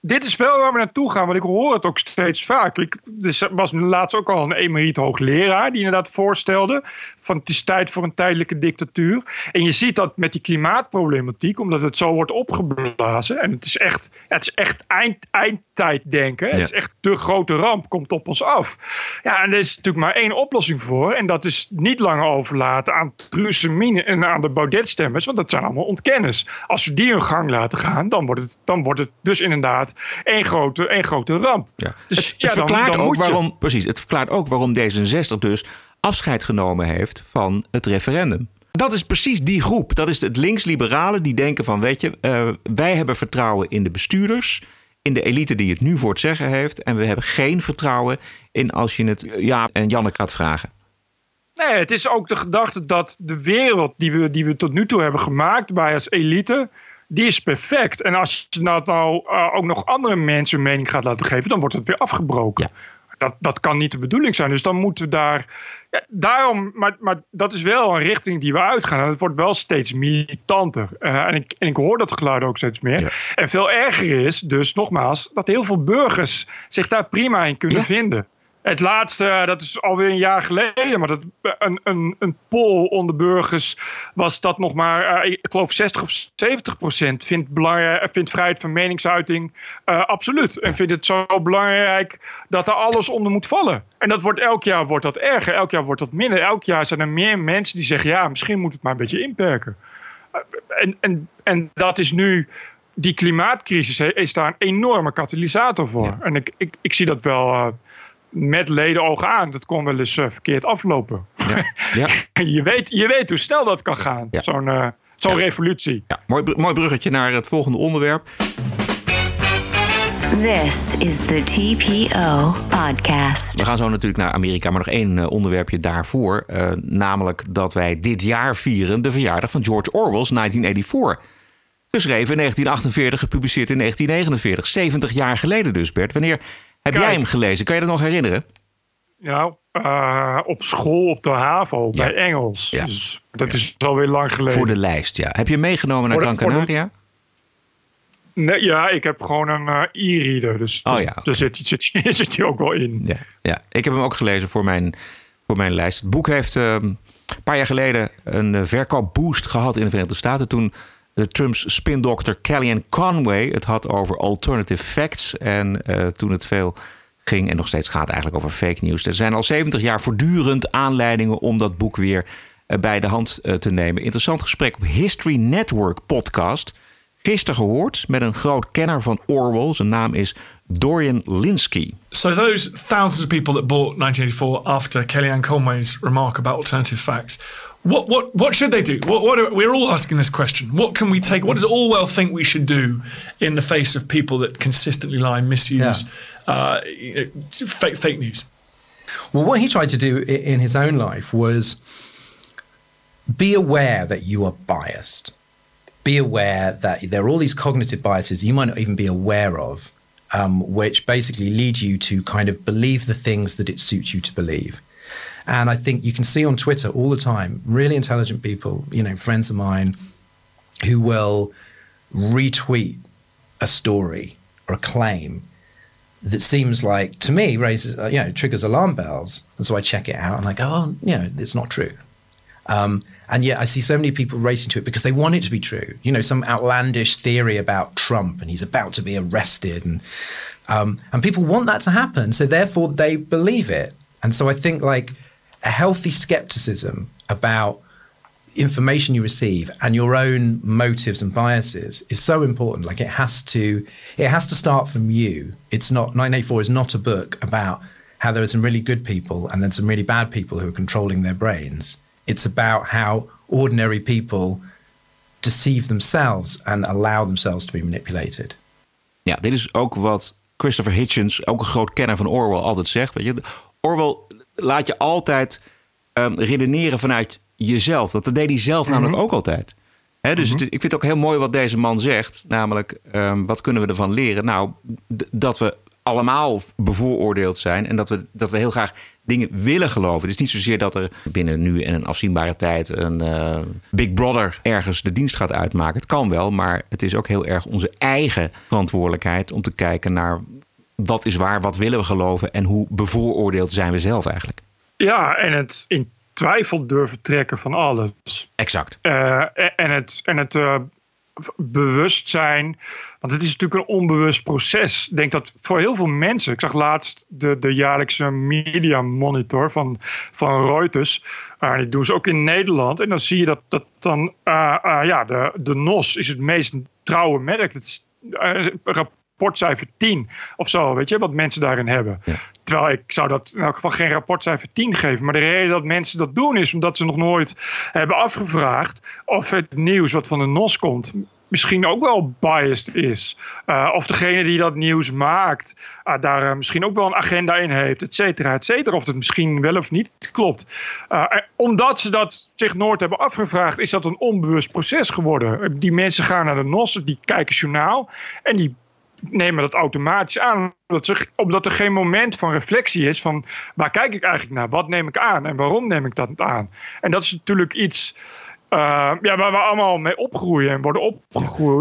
dit is wel waar we naartoe gaan, want ik hoor het ook steeds vaak. Ik, er was laatst ook al een emeriet hoogleraar die inderdaad voorstelde van het is tijd voor een tijdelijke dictatuur. En je ziet dat met die klimaatproblematiek, omdat het zo wordt opgeblazen. En het is echt, het is echt eind, eindtijd denken. Het is echt de grote ramp, komt op ons af. Ja, en er is natuurlijk maar één oplossing voor. En dat is niet langer overlaten aan Truus en aan de Baudet-stemmers, want dat zijn allemaal ontkenners. Als we die hun gang laten gaan, dan wordt wordt het, dan wordt het dus inderdaad één grote, één grote ramp. Ja. Dus het, ja, het dan- verklaart dan ook waarom, precies, het verklaart ook waarom D66 dus afscheid genomen heeft van het referendum. Dat is precies die groep. Dat is het links-liberalen die denken van, weet je, eh, wij hebben vertrouwen in de bestuurders, in de elite die het nu voor het zeggen heeft, en we hebben geen vertrouwen in als je het eh, ja en Janneke gaat vragen. Nee, het is ook de gedachte dat de wereld die we, die we tot nu toe hebben gemaakt, wij als elite, die is perfect. En als je dat nou eh, ook nog andere mensen een mening gaat laten geven, dan wordt het weer afgebroken. Dat, dat kan niet de bedoeling zijn. Dus dan moeten we daar. Ja, daarom, maar, maar dat is wel een richting die we uitgaan. En het wordt wel steeds militanter. Eh, en, ik, en ik hoor dat geluid ook steeds meer. En veel erger is, dus nogmaals, dat heel veel burgers zich daar prima in kunnen vinden. Het laatste, dat is alweer een jaar geleden, maar dat, een, een, een poll onder burgers was dat nog maar, eh, ik geloof 60 of 70 procent vindt, belangrijk, vindt vrijheid van meningsuiting eh, absoluut. En vindt het zo belangrijk dat er alles onder moet vallen. En dat wordt elk jaar wordt dat erger, elk jaar wordt dat minder. Elk jaar zijn er meer mensen die zeggen, ja, misschien moet het maar een beetje inperken. Eh, En, en, en dat is nu die klimaatcrisis is daar een enorme katalysator voor. En ik, ik, ik zie dat wel eh, met ledenogen aan. Dat kon wel eens eh, verkeerd aflopen. Ja. je, weet, je weet hoe snel dat kan gaan, zo'n eh, zo'n revolutie. Ja, mooi, br- mooi bruggetje naar het volgende onderwerp. This is the TPO Podcast. We gaan zo natuurlijk naar Amerika, maar nog één eh, onderwerpje daarvoor. eh, namelijk dat wij dit jaar vieren de verjaardag van George Orwell's 1984. Geschreven in 1948, gepubliceerd in 1949. 70 jaar geleden dus, Bert. Wanneer heb jij hem gelezen? Kan je dat nog herinneren? Nou, eh, op school op de HAVO bij Engels. Dus dat is alweer lang geleden. Voor de lijst, ja. Heb je meegenomen naar Gran Canaria? Nee, ja, ik heb gewoon een eh, e-reader. Dus Oh ja, daar zit, zit, zit hij ook wel in. Ja, ja, ik heb hem ook gelezen voor mijn, voor mijn lijst. Het boek heeft eh, een paar jaar geleden een eh, verkoopboost gehad in de Verenigde Staten. Toen Trumps spindokter Kellyanne Conway het had over alternative facts. En eh, toen het veel ging en nog steeds gaat eigenlijk over fake news. Er zijn al 70 jaar voortdurend aanleidingen om dat boek weer eh, bij de hand eh, te nemen. Interessant gesprek op History Network podcast. Gisteren gehoord met een groot kenner van Orwell. Zijn naam is Dorian Linsky. So those thousands of people that bought 1984 after Kellyanne Conway's remark about alternative facts, what what what should they do? What, what are, we're all asking this question. What can we take? What does Orwell think we should do in the face of people that consistently lie, misuse uh, fake fake news? Well, what he tried to do in his own life was be aware that you are biased. Be aware that there are all these cognitive biases you might not even be aware of, um, which basically lead you to kind of believe the things that it suits you to believe. And I think you can see on Twitter all the time really intelligent people, you know, friends of mine, who will retweet a story or a claim that seems like to me raises uh, you know triggers alarm bells. And so i check it out and i go oh you know it's not true. Um, and yet i see so many people racing to it because they want it to be true. You know some outlandish theory about trump and he's about to be arrested and um, and people want that to happen. So therefore they believe it. And so i think like a healthy skepticism about information you receive and your own motives and biases is so important. Like it has to it has to start from you. It's not 984 is not a book about how there are some really good people and then some really bad people who are controlling their brains. It's about how ordinary people deceive themselves and allow themselves to be manipulated. Ja, dit is ook wat Christopher Hitchens, ook een groot kenner van Orwell, altijd zegt. Weet je, Orwell laat je altijd ehm, redeneren vanuit jezelf. Dat deed hij zelf namelijk ook altijd. Dus het- ik vind het ook heel mooi wat deze man zegt. Namelijk, ehm, wat kunnen we ervan leren? Nou, dat we allemaal bevooroordeeld zijn. En dat we, dat we heel graag dingen willen geloven. Het is niet zozeer dat er binnen nu en een afzienbare tijd... een eh, Big Brother ergens de dienst gaat uitmaken. Het kan wel, maar het is ook heel erg onze eigen verantwoordelijkheid... om te kijken naar wat is waar, wat willen we geloven... en hoe bevooroordeeld zijn we zelf eigenlijk. Ja, en het in twijfel durven trekken van alles. Exact. Eh, en het, en het eh, bewustzijn. Want het is natuurlijk een onbewust proces. Ik denk dat voor heel veel mensen. Ik zag laatst de, de jaarlijkse media monitor van, van Reuters. Uh, die doen ze ook in Nederland. En dan zie je dat, dat dan. ja, de, de NOS is het meest trouwe merk. Het is rapportcijfer 10 of zo, weet je, wat mensen daarin hebben. Terwijl ik zou dat in elk geval geen rapportcijfer 10 geven. Maar de reden dat mensen dat doen is omdat ze nog nooit hebben afgevraagd of het nieuws wat van de NOS komt misschien ook wel biased is. Uh, of degene die dat nieuws maakt, uh, daar uh, misschien ook wel een agenda in heeft, et cetera, et cetera. Of het misschien wel of niet klopt. omdat ze dat zich nooit hebben afgevraagd, is dat een onbewust proces geworden. Die mensen gaan naar de NOS, die kijken journaal en die nemen dat automatisch aan. Omdat, ze, omdat er geen moment van reflectie is van waar kijk ik eigenlijk naar? Wat neem ik aan en waarom neem ik dat aan? En dat is natuurlijk iets uh, ja, waar we allemaal mee opgroeien en worden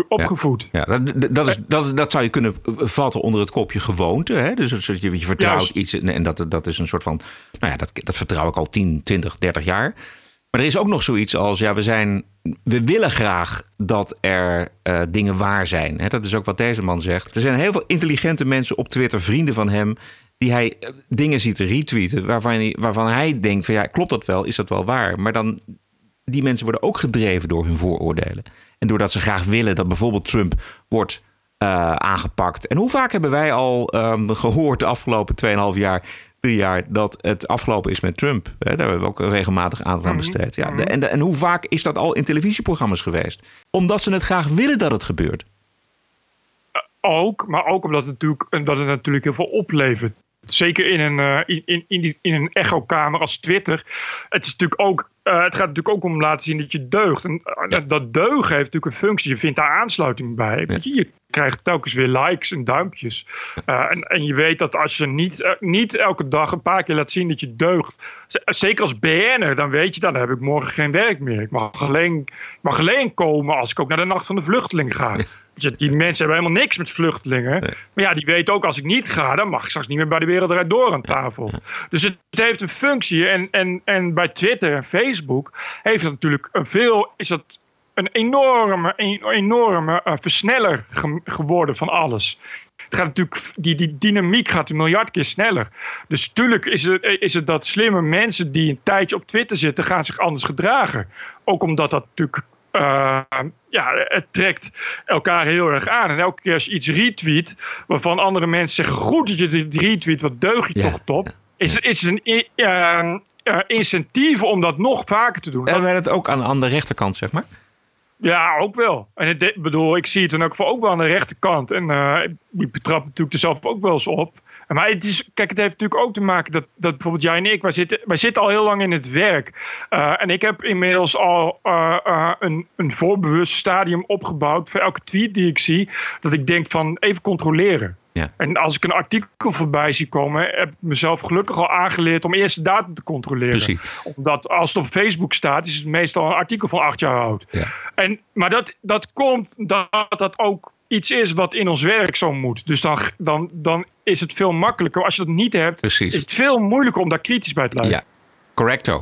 opgevoed. Ja, ja dat, dat, is, dat, dat zou je kunnen vatten onder het kopje gewoonte. Hè? Dus je, je vertrouwt iets en dat, dat is een soort van. Nou ja, dat, dat vertrouw ik al 10, 20, 30 jaar. Maar er is ook nog zoiets als, ja, we zijn, we willen graag dat er uh, dingen waar zijn. Dat is ook wat deze man zegt. Er zijn heel veel intelligente mensen op Twitter, vrienden van hem, die hij uh, dingen ziet retweeten waarvan hij, waarvan hij denkt van ja, klopt dat wel? Is dat wel waar? Maar dan die mensen worden ook gedreven door hun vooroordelen. En doordat ze graag willen dat bijvoorbeeld Trump wordt uh, aangepakt. En hoe vaak hebben wij al um, gehoord de afgelopen 2,5 jaar, drie jaar, dat het afgelopen is met Trump? Hè, daar hebben we ook regelmatig aandacht aan Mhm. besteed. Ja, de, en, de, en hoe vaak is dat al in televisieprogramma's geweest? Omdat ze het graag willen dat het gebeurt. Ook, maar ook omdat het natuurlijk, omdat het natuurlijk heel veel oplevert. Zeker in een, uh, in, in, in, die, in een echokamer als Twitter. Het, is natuurlijk ook, uh, het gaat natuurlijk ook om laten zien dat je deugt. En uh, dat deugen heeft natuurlijk een functie. Je vindt daar aansluiting bij. Ja. Je krijgt telkens weer likes en duimpjes. en, en je weet dat als je niet, niet elke dag een paar keer laat zien dat je deugt. Zeker als BN'er, dan weet je dan heb ik morgen geen werk meer. Ik mag alleen, ik mag alleen komen als ik ook naar de Nacht van de Vluchteling ga. Die mensen hebben helemaal niks met vluchtelingen. Nee. Maar ja, die weten ook als ik niet ga, dan mag ik straks niet meer bij de wereld eruit door aan tafel. Dus het, het, heeft een functie. En, en, en bij Twitter en Facebook heeft het natuurlijk een veel. Is dat een enorme, een, enorme uh, versneller ge geworden van alles. Het gaat natuurlijk, die, die dynamiek gaat een miljard keer sneller. Dus natuurlijk is het, is het dat slimme mensen die een tijdje op Twitter zitten, gaan zich anders gedragen. Ook omdat dat natuurlijk uh, ja, het trekt elkaar heel erg aan. En elke keer als je iets retweet, waarvan andere mensen zeggen: goed dat je dit retweet, wat deug je ja. toch top? Is, is een uh, uh, incentief om dat nog vaker te doen. En we het ook aan, aan de rechterkant, zeg maar? Ja, ook wel. En ik bedoel, ik zie het dan ook, ook wel aan de rechterkant. En uh, ik betrap natuurlijk er zelf ook wel eens op. Maar het is, kijk, het heeft natuurlijk ook te maken dat, dat bijvoorbeeld jij en ik, wij zitten, wij zitten al heel lang in het werk. Uh, en ik heb inmiddels al uh, een, een voorbewust stadium opgebouwd voor elke tweet die ik zie. Dat ik denk van even controleren. Ja. En als ik een artikel voorbij zie komen, heb ik mezelf gelukkig al aangeleerd om eerst de datum te controleren. Precies. Omdat als het op Facebook staat, is het meestal een artikel van acht jaar oud. Ja. En, maar dat, dat komt dat dat ook iets is wat in ons werk zo moet. Dus dan, dan, dan is het veel makkelijker. Als je dat niet hebt, Precies. is het veel moeilijker om daar kritisch bij te blijven. Ja, correcto.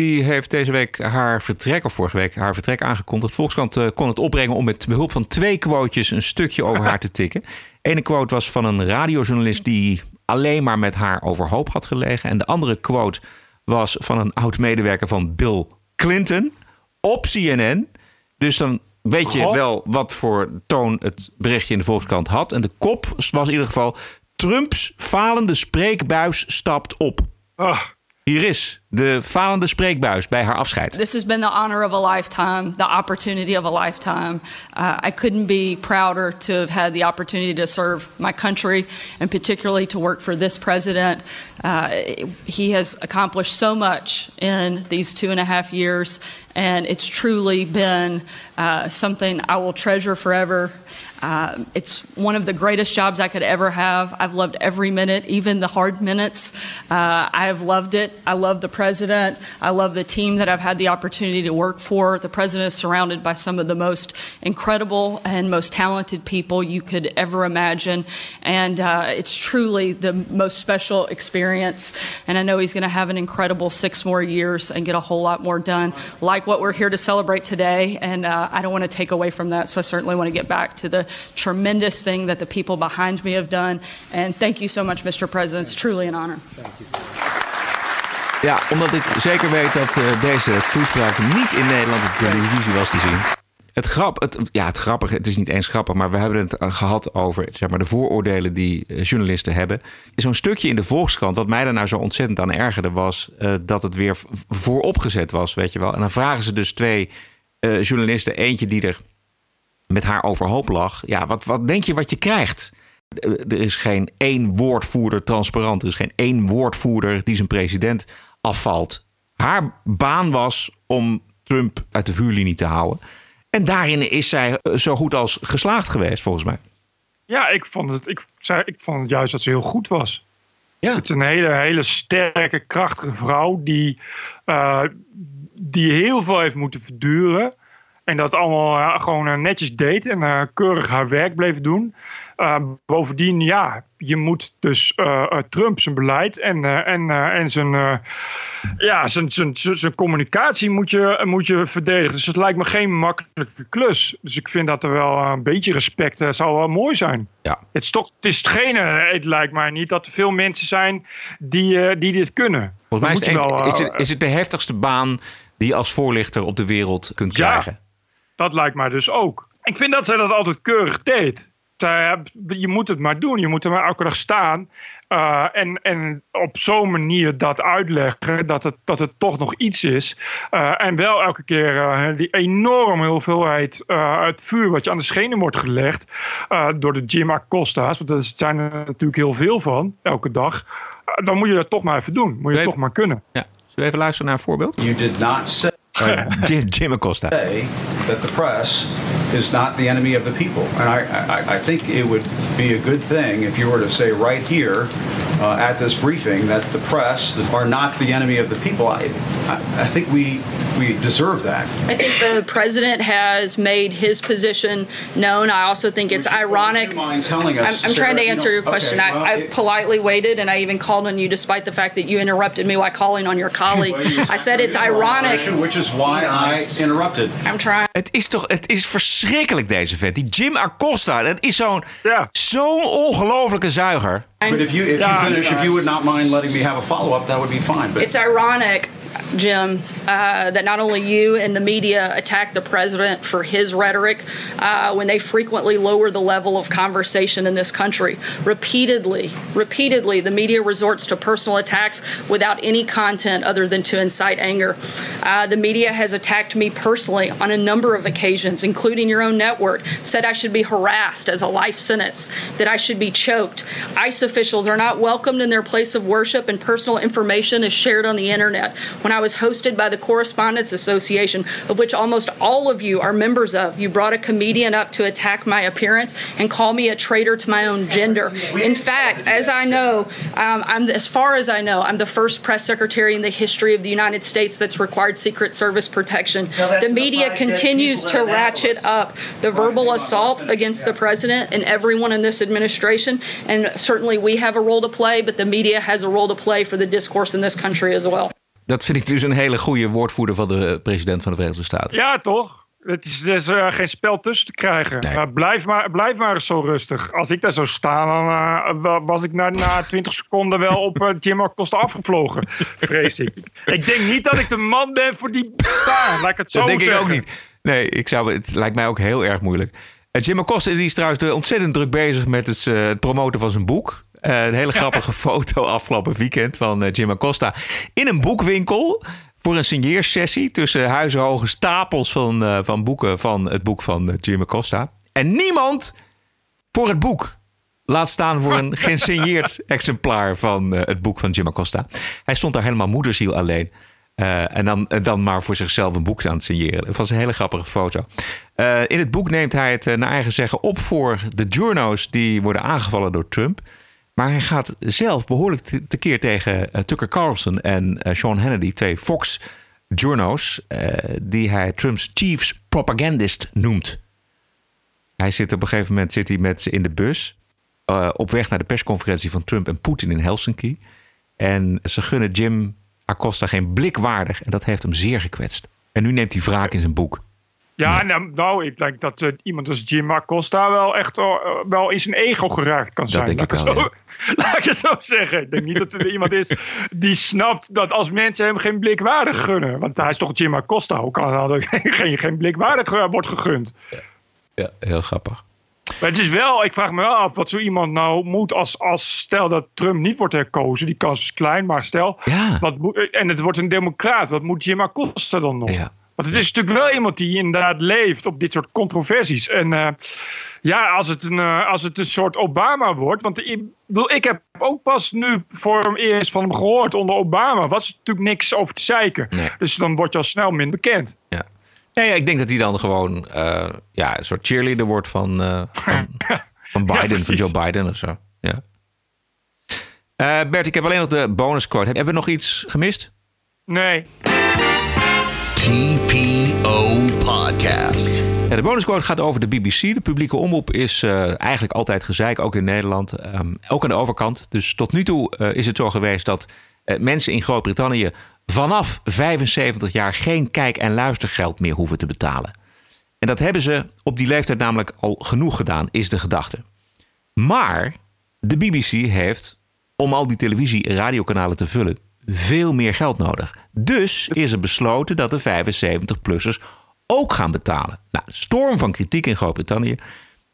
die heeft deze week haar vertrek, of vorige week haar vertrek aangekondigd. Volkskrant uh, kon het opbrengen om met behulp van twee quotejes een stukje over haar te tikken. Ene quote was van een radiojournalist die alleen maar met haar overhoop had gelegen. En de andere quote was van een oud-medewerker van Bill Clinton op CNN. Dus dan weet je wel wat voor toon het berichtje in de Volkskrant had. En de kop was in ieder geval... Trumps falende spreekbuis stapt op. De falende spreekbuis bij haar afscheid. This has been the honor of a lifetime, the opportunity of a lifetime. Uh, I couldn't be prouder to have had the opportunity to serve my country and particularly to work for this president. Uh, he has accomplished so much in these two and a half years, and it's truly been uh, something I will treasure forever. Uh, it's one of the greatest jobs I could ever have. I've loved every minute, even the hard minutes. Uh, I have loved it. I love the president. I love the team that I've had the opportunity to work for. The president is surrounded by some of the most incredible and most talented people you could ever imagine. And uh, it's truly the most special experience. And I know he's going to have an incredible six more years and get a whole lot more done, like what we're here to celebrate today. And uh, I don't want to take away from that. So I certainly want to get back to the tremendous thing that the people behind me have done. And thank you so much, Mr. President. It's truly an honor. Ja, omdat ik zeker weet dat uh, deze toespraak niet in Nederland op televisie was te zien. Het, grap, het, ja, het grappige, het is niet eens grappig, maar we hebben het gehad over zeg maar, de vooroordelen die uh, journalisten hebben. Zo'n stukje in de Volkskrant, wat mij daar nou zo ontzettend aan ergerde, was uh, dat het weer vooropgezet was, weet je wel. En dan vragen ze dus twee journalisten, eentje die er met haar overhoop lag. Ja, wat, wat denk je wat je krijgt? Er is geen één woordvoerder transparant. Er is geen één woordvoerder die zijn president afvalt. Haar baan was om Trump uit de vuurlinie te houden. En daarin is zij zo goed als geslaagd geweest, volgens mij. Ja, ik vond het, ik, zei, ik vond het juist dat ze heel goed was. Ja. Het is een hele, hele sterke, krachtige vrouw die, uh, die heel veel heeft moeten verduren. En dat allemaal uh, gewoon uh, netjes deed en uh, keurig haar werk bleef doen. bovendien, ja, je moet dus Trump zijn beleid en, en, en zijn, ja, zijn, zijn, zijn communicatie moet je, moet je verdedigen. Dus het lijkt me geen makkelijke klus. Dus ik vind dat er wel een beetje respect zou wel mooi zijn. Ja. Het is toch, het is geen, het lijkt mij niet dat er veel mensen zijn die, die dit kunnen. Volgens mij is het, wel, is, het, is het de heftigste baan die je als voorlichter op de wereld kunt krijgen. Dat lijkt mij dus ook. Ik vind dat zij dat altijd keurig deed. Je moet het maar doen. Je moet er maar elke dag staan. Uh, en, en op zo'n manier dat uitleggen dat het, dat het toch nog iets is. Uh, en wel elke keer uh, die enorme hoeveelheid het vuur wat je aan de schenen wordt gelegd. door de Jim Acosta's. Want er zijn er natuurlijk heel veel van, elke dag. dan moet je dat toch maar even doen. Moet je even, toch maar kunnen. Ja. Zullen we even luisteren naar een voorbeeld? You did not say Uh, Jim, Jim Acosta. Say that the press is not the enemy of the people. And I, I, I, think it would be a good thing if you were to say right here uh, at this briefing that the press are not the enemy of the people. I, I, I think we we deserve that. I think the president has made his position known. I also think it's ironic. Mind telling us, I'm, I'm trying to answer you your question. okay, well, I, I it- politely waited, and I even called on you, despite the fact that you interrupted me while calling on your colleague. Well, you I said it's ironic. Is why I interrupted. I'm trying. Het is toch, het is verschrikkelijk deze vet. Die Jim Acosta, dat is zo'n zo'n ongelofelijke zuiger. But if you if you finish, if you would not mind letting me have a follow up, that would be fine. But It's ironic, Jim, uh, that not only you and the media attack the president for his rhetoric uh, when they frequently lower the level of conversation in this country. Repeatedly, repeatedly, the media resorts to personal attacks without any content other than to incite anger. Uh, the media has attacked me personally on a number of occasions, including your own network, said I should be harassed as a life sentence, that I should be choked. ICE officials are not welcomed in their place of worship, and personal information is shared on the internet. When I was hosted by the Correspondents Association, of which almost all of you are members of, you brought a comedian up to attack my appearance and call me a traitor to my own gender. In fact, as I know, um, I'm as far as I know, I'm the first press secretary in the history of the United States that's required Secret Service protection. The the media continues to ratchet up the verbal assault against the president and everyone in this administration. And certainly we have a role to play, but the media has a role to play for the discourse in this country as well. Dat vind ik dus een hele goede woordvoerder van de president van de Verenigde Staten. Ja, toch? Het is, er is uh, geen spel tussen te krijgen. Maar blijf, maar, blijf maar eens zo rustig. Als ik daar zou staan, dan uh, was ik na, na 20 seconden wel op uh, Jim Acosta afgevlogen. Vrees ik. Ik denk niet dat ik de man ben voor die baan. Laat ik het zo dat denk zeggen. ik ook niet. Nee, ik zou, het lijkt mij ook heel erg moeilijk. En Jim Acosta is trouwens ontzettend druk bezig met het, het promoten van zijn boek. Uh, een hele grappige foto afgelopen weekend van uh, Jim Acosta in een boekwinkel voor een signeersessie tussen huizenhoge stapels van, uh, van boeken van het boek van Jim Acosta. En niemand voor het boek. Laat staan voor een gesigneerd exemplaar van het boek van Jim Acosta. Hij stond daar helemaal moederziel alleen. Uh, en dan, dan maar voor zichzelf een boek aan het signeren. Dat was een hele grappige foto. Eh, in het boek neemt hij het eh, naar eigen zeggen op voor de journo's die worden aangevallen door Trump. Maar hij gaat zelf behoorlijk te- tekeer tegen eh, Tucker Carlson en eh, Sean Hannity, twee Fox journo's, eh, die hij Trumps chiefs propagandist noemt. Hij zit op een gegeven moment zit hij met ze in de bus op weg naar de persconferentie van Trump en Poetin in Helsinki. En ze gunnen Jim Acosta geen blik waardig. En dat heeft hem zeer gekwetst. En nu neemt hij wraak in zijn boek. Ja, nou, nou, ik denk dat eh, iemand als Jim Acosta wel echt eh, wel in zijn ego geraakt kan zijn. denk ik wel, zo, laat ik het zo zeggen. Ik denk niet dat er iemand is die snapt dat als mensen hem geen blik waardig gunnen. Want hij is toch Jim Acosta. Hoe kan dat geen, geen, geen blik waardig eh, wordt gegund? Ja, heel grappig. Maar het is wel, ik vraag me wel af wat zo iemand nou moet als, als stel dat Trump niet wordt herkozen. Die kans is klein, maar stel. Wat moet, en het wordt een democraat. Wat moet Jim Acosta dan nog? Want het is natuurlijk wel iemand die inderdaad leeft op dit soort controversies. En eh, ja, als het, een, eh, als het een soort Obama wordt. Want ik, bedoel, ik heb ook pas nu voor hem eerst van hem gehoord onder Obama. Was er natuurlijk niks over te zeiken. Dus dan word je al snel min bekend. Ja. Ja, ja, ik denk dat hij dan gewoon eh, ja, een soort cheerleader wordt van, van, van Biden, van. Joe Biden of zo. Ja. Bert, ik heb alleen nog de bonus quote. Hebben we nog iets gemist? Nee. TPO Podcast. De bonusquote gaat over de BBC. De publieke omroep is eh, eigenlijk altijd gezeik, ook in Nederland. Ehm, ook aan de overkant. Dus tot nu toe eh, is het zo geweest dat eh, mensen in Groot-Brittannië vanaf 75 jaar geen kijk- en luistergeld meer hoeven te betalen. En dat hebben ze op die leeftijd namelijk al genoeg gedaan, is de gedachte. Maar de BBC heeft, om al die televisie- en radiokanalen te vullen, veel meer geld nodig. Dus is er besloten dat de 75-plussers ook gaan betalen. Nou, storm van kritiek in Groot-Brittannië.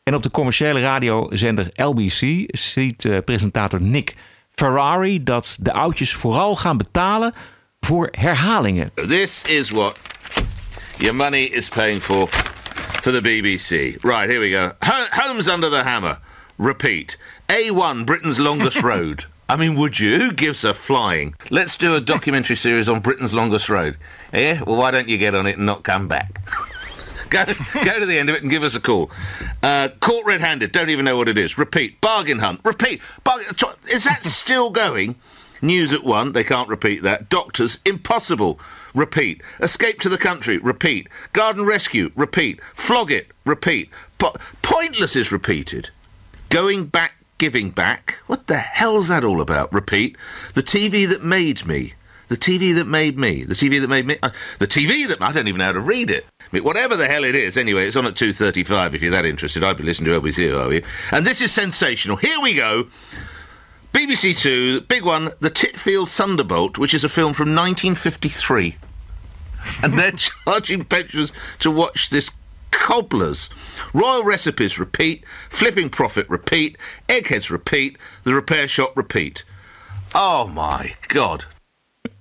En op de commerciële radiozender LBC ziet eh, presentator Nick Ferrari dat de oudjes vooral gaan betalen voor herhalingen. This is what your money is paying for for the BBC. Right, here we go. Ho- Homes under the hammer. Repeat. A1, Britain's longest road. I mean, would you? Who gives a flying? Let's do a documentary series on Britain's longest road. Yeah? Well, why don't you get on it and not come back? go, go to the end of it and give us a call. Uh, caught red-handed. Don't even know what it is. Repeat. Bargain hunt. Repeat. Bargain. Is that still going? News at one. They can't repeat that. Doctors. Impossible. Repeat. Escape to the country. Repeat. Garden rescue. Repeat. Flog it. Repeat. Po- pointless is repeated. Going back, giving back. What the hell's that all about? Repeat. The TV that made me. The TV that made me. The TV that made me. Uh, the TV that I don't even know how to read it. I mean, whatever the hell it is. Anyway, it's on at two thirty-five. If you're that interested, I'd be listening to LBC, are you? And this is sensational. Here we go. BBC Two, big one, The Titfield Thunderbolt, which is a film from 1953. And they're charging pensioners to watch this cobblers. Royal recipes repeat, flipping profit repeat, eggheads repeat, the repair shop repeat. Oh my god.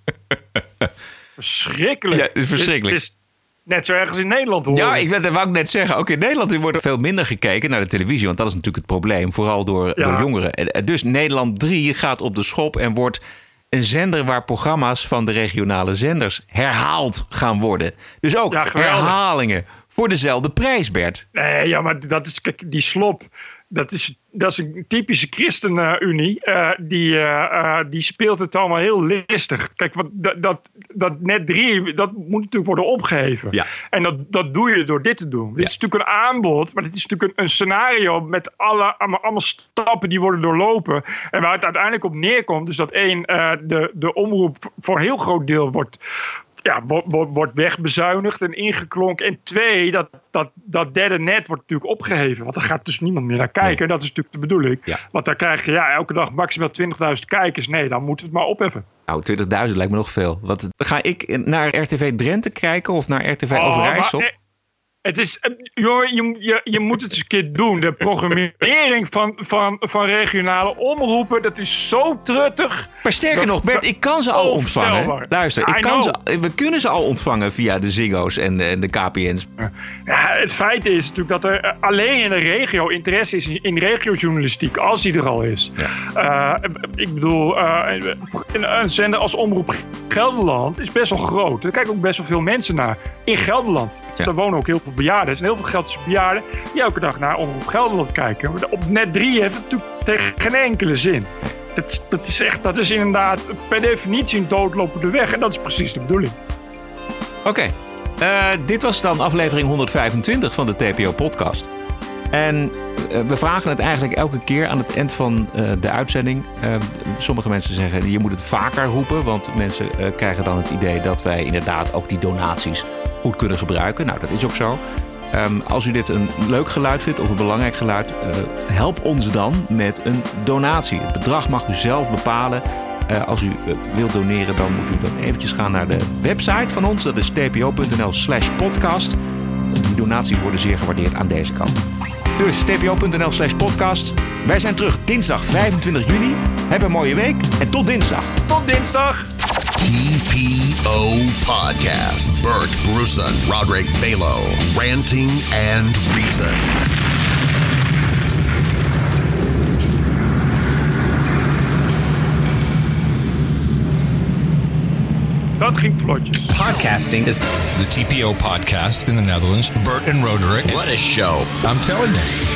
Verschrikkelijk. Ja, het is verschrikkelijk. Het is, het is net zo ergens in Nederland hoor. Ja, ik dat wou ik net zeggen. Ook in Nederland wordt er veel minder gekeken naar de televisie. Want dat is natuurlijk het probleem. Vooral door, Ja. door jongeren. En Dus Nederland 3 gaat op de schop en wordt een zender waar programma's van de regionale zenders herhaald gaan worden. Dus ook Ja, herhalingen voor dezelfde prijs, Bert. Nee, ja, maar dat is, kijk, die slop, dat is, dat is een typische ChristenUnie. Eh, die, eh, eh, die speelt het allemaal heel listig. Kijk, wat, dat, dat, dat net drie, dat moet natuurlijk worden opgeheven. Ja. En dat, dat doe je door dit te doen. Dit is natuurlijk een aanbod, maar dit is natuurlijk een, een scenario met alle, allemaal, allemaal stappen die worden doorlopen. En waar het uiteindelijk op neerkomt, is dat één, eh, de, de omroep voor een heel groot deel wordt, ja, wordt, wordt, wegbezuinigd en ingeklonken. En twee, dat, dat, dat derde net wordt natuurlijk opgeheven. Want daar gaat dus niemand meer naar kijken. En dat is natuurlijk de bedoeling. Want dan krijg je ja, elke dag maximaal 20.000 kijkers. Nee, dan moeten we het maar opheffen. Nou, 20.000 lijkt me nog veel. Wat, ga ik naar RTV Drenthe kijken of naar RTV Oh, Overijssel? maar, eh, Het is, eh, joh, je, je, je moet het eens een keer doen. De programmering van, van, van regionale omroepen, dat is zo truttig. Maar sterker Dat- nog, Bert, ik kan ze al ontvangen. Luister, ik kan ze, we kunnen ze al ontvangen via de Ziggo's en, en de KPN's. Ja, het feit is natuurlijk dat er eh, alleen in de regio interesse is in regiojournalistiek, als die er al is. Eh, ik bedoel, een, een zender als Omroep Gelderland is best wel groot. Er kijken ook best wel veel mensen naar. In Gelderland. Ja. Daar wonen ook heel veel bejaarden. Er zijn heel veel Gelderse bejaarden die elke dag naar Omroep Gelderland kijken. Maar Op net 3 heeft het natuurlijk tegen geen enkele zin. Dat, is- dat, is echt, dat is inderdaad per definitie een doodlopende weg. En dat is precies de bedoeling. Oké, eh, dit was dan aflevering 125 van de TPO-podcast. En we vragen het eigenlijk elke keer aan het eind van eh, de uitzending. Eh, sommige mensen zeggen je moet het vaker roepen, want mensen eh, krijgen dan het idee dat wij inderdaad ook die donaties goed kunnen gebruiken. Nou, dat is ook zo. Ehm, als u dit een leuk geluid vindt of een belangrijk geluid, eh, help ons dan met een donatie. Het bedrag mag u zelf bepalen. Eh, als u eh, wilt doneren, dan moet u dan eventjes gaan naar de website van ons. Dat is tpo.nl slash podcast. Die donaties worden zeer gewaardeerd aan deze kant. Dus tpo.nl slash podcast. Wij zijn terug dinsdag 25 juni. Heb een mooie week en tot dinsdag. Tot dinsdag. TPO Podcast. Bert Bruson, Roderick Balo, ranting and reason. Dat ging vlotjes. Podcasting is the TPO podcast in the Netherlands. Bert and Roderick. What a show. I'm telling you.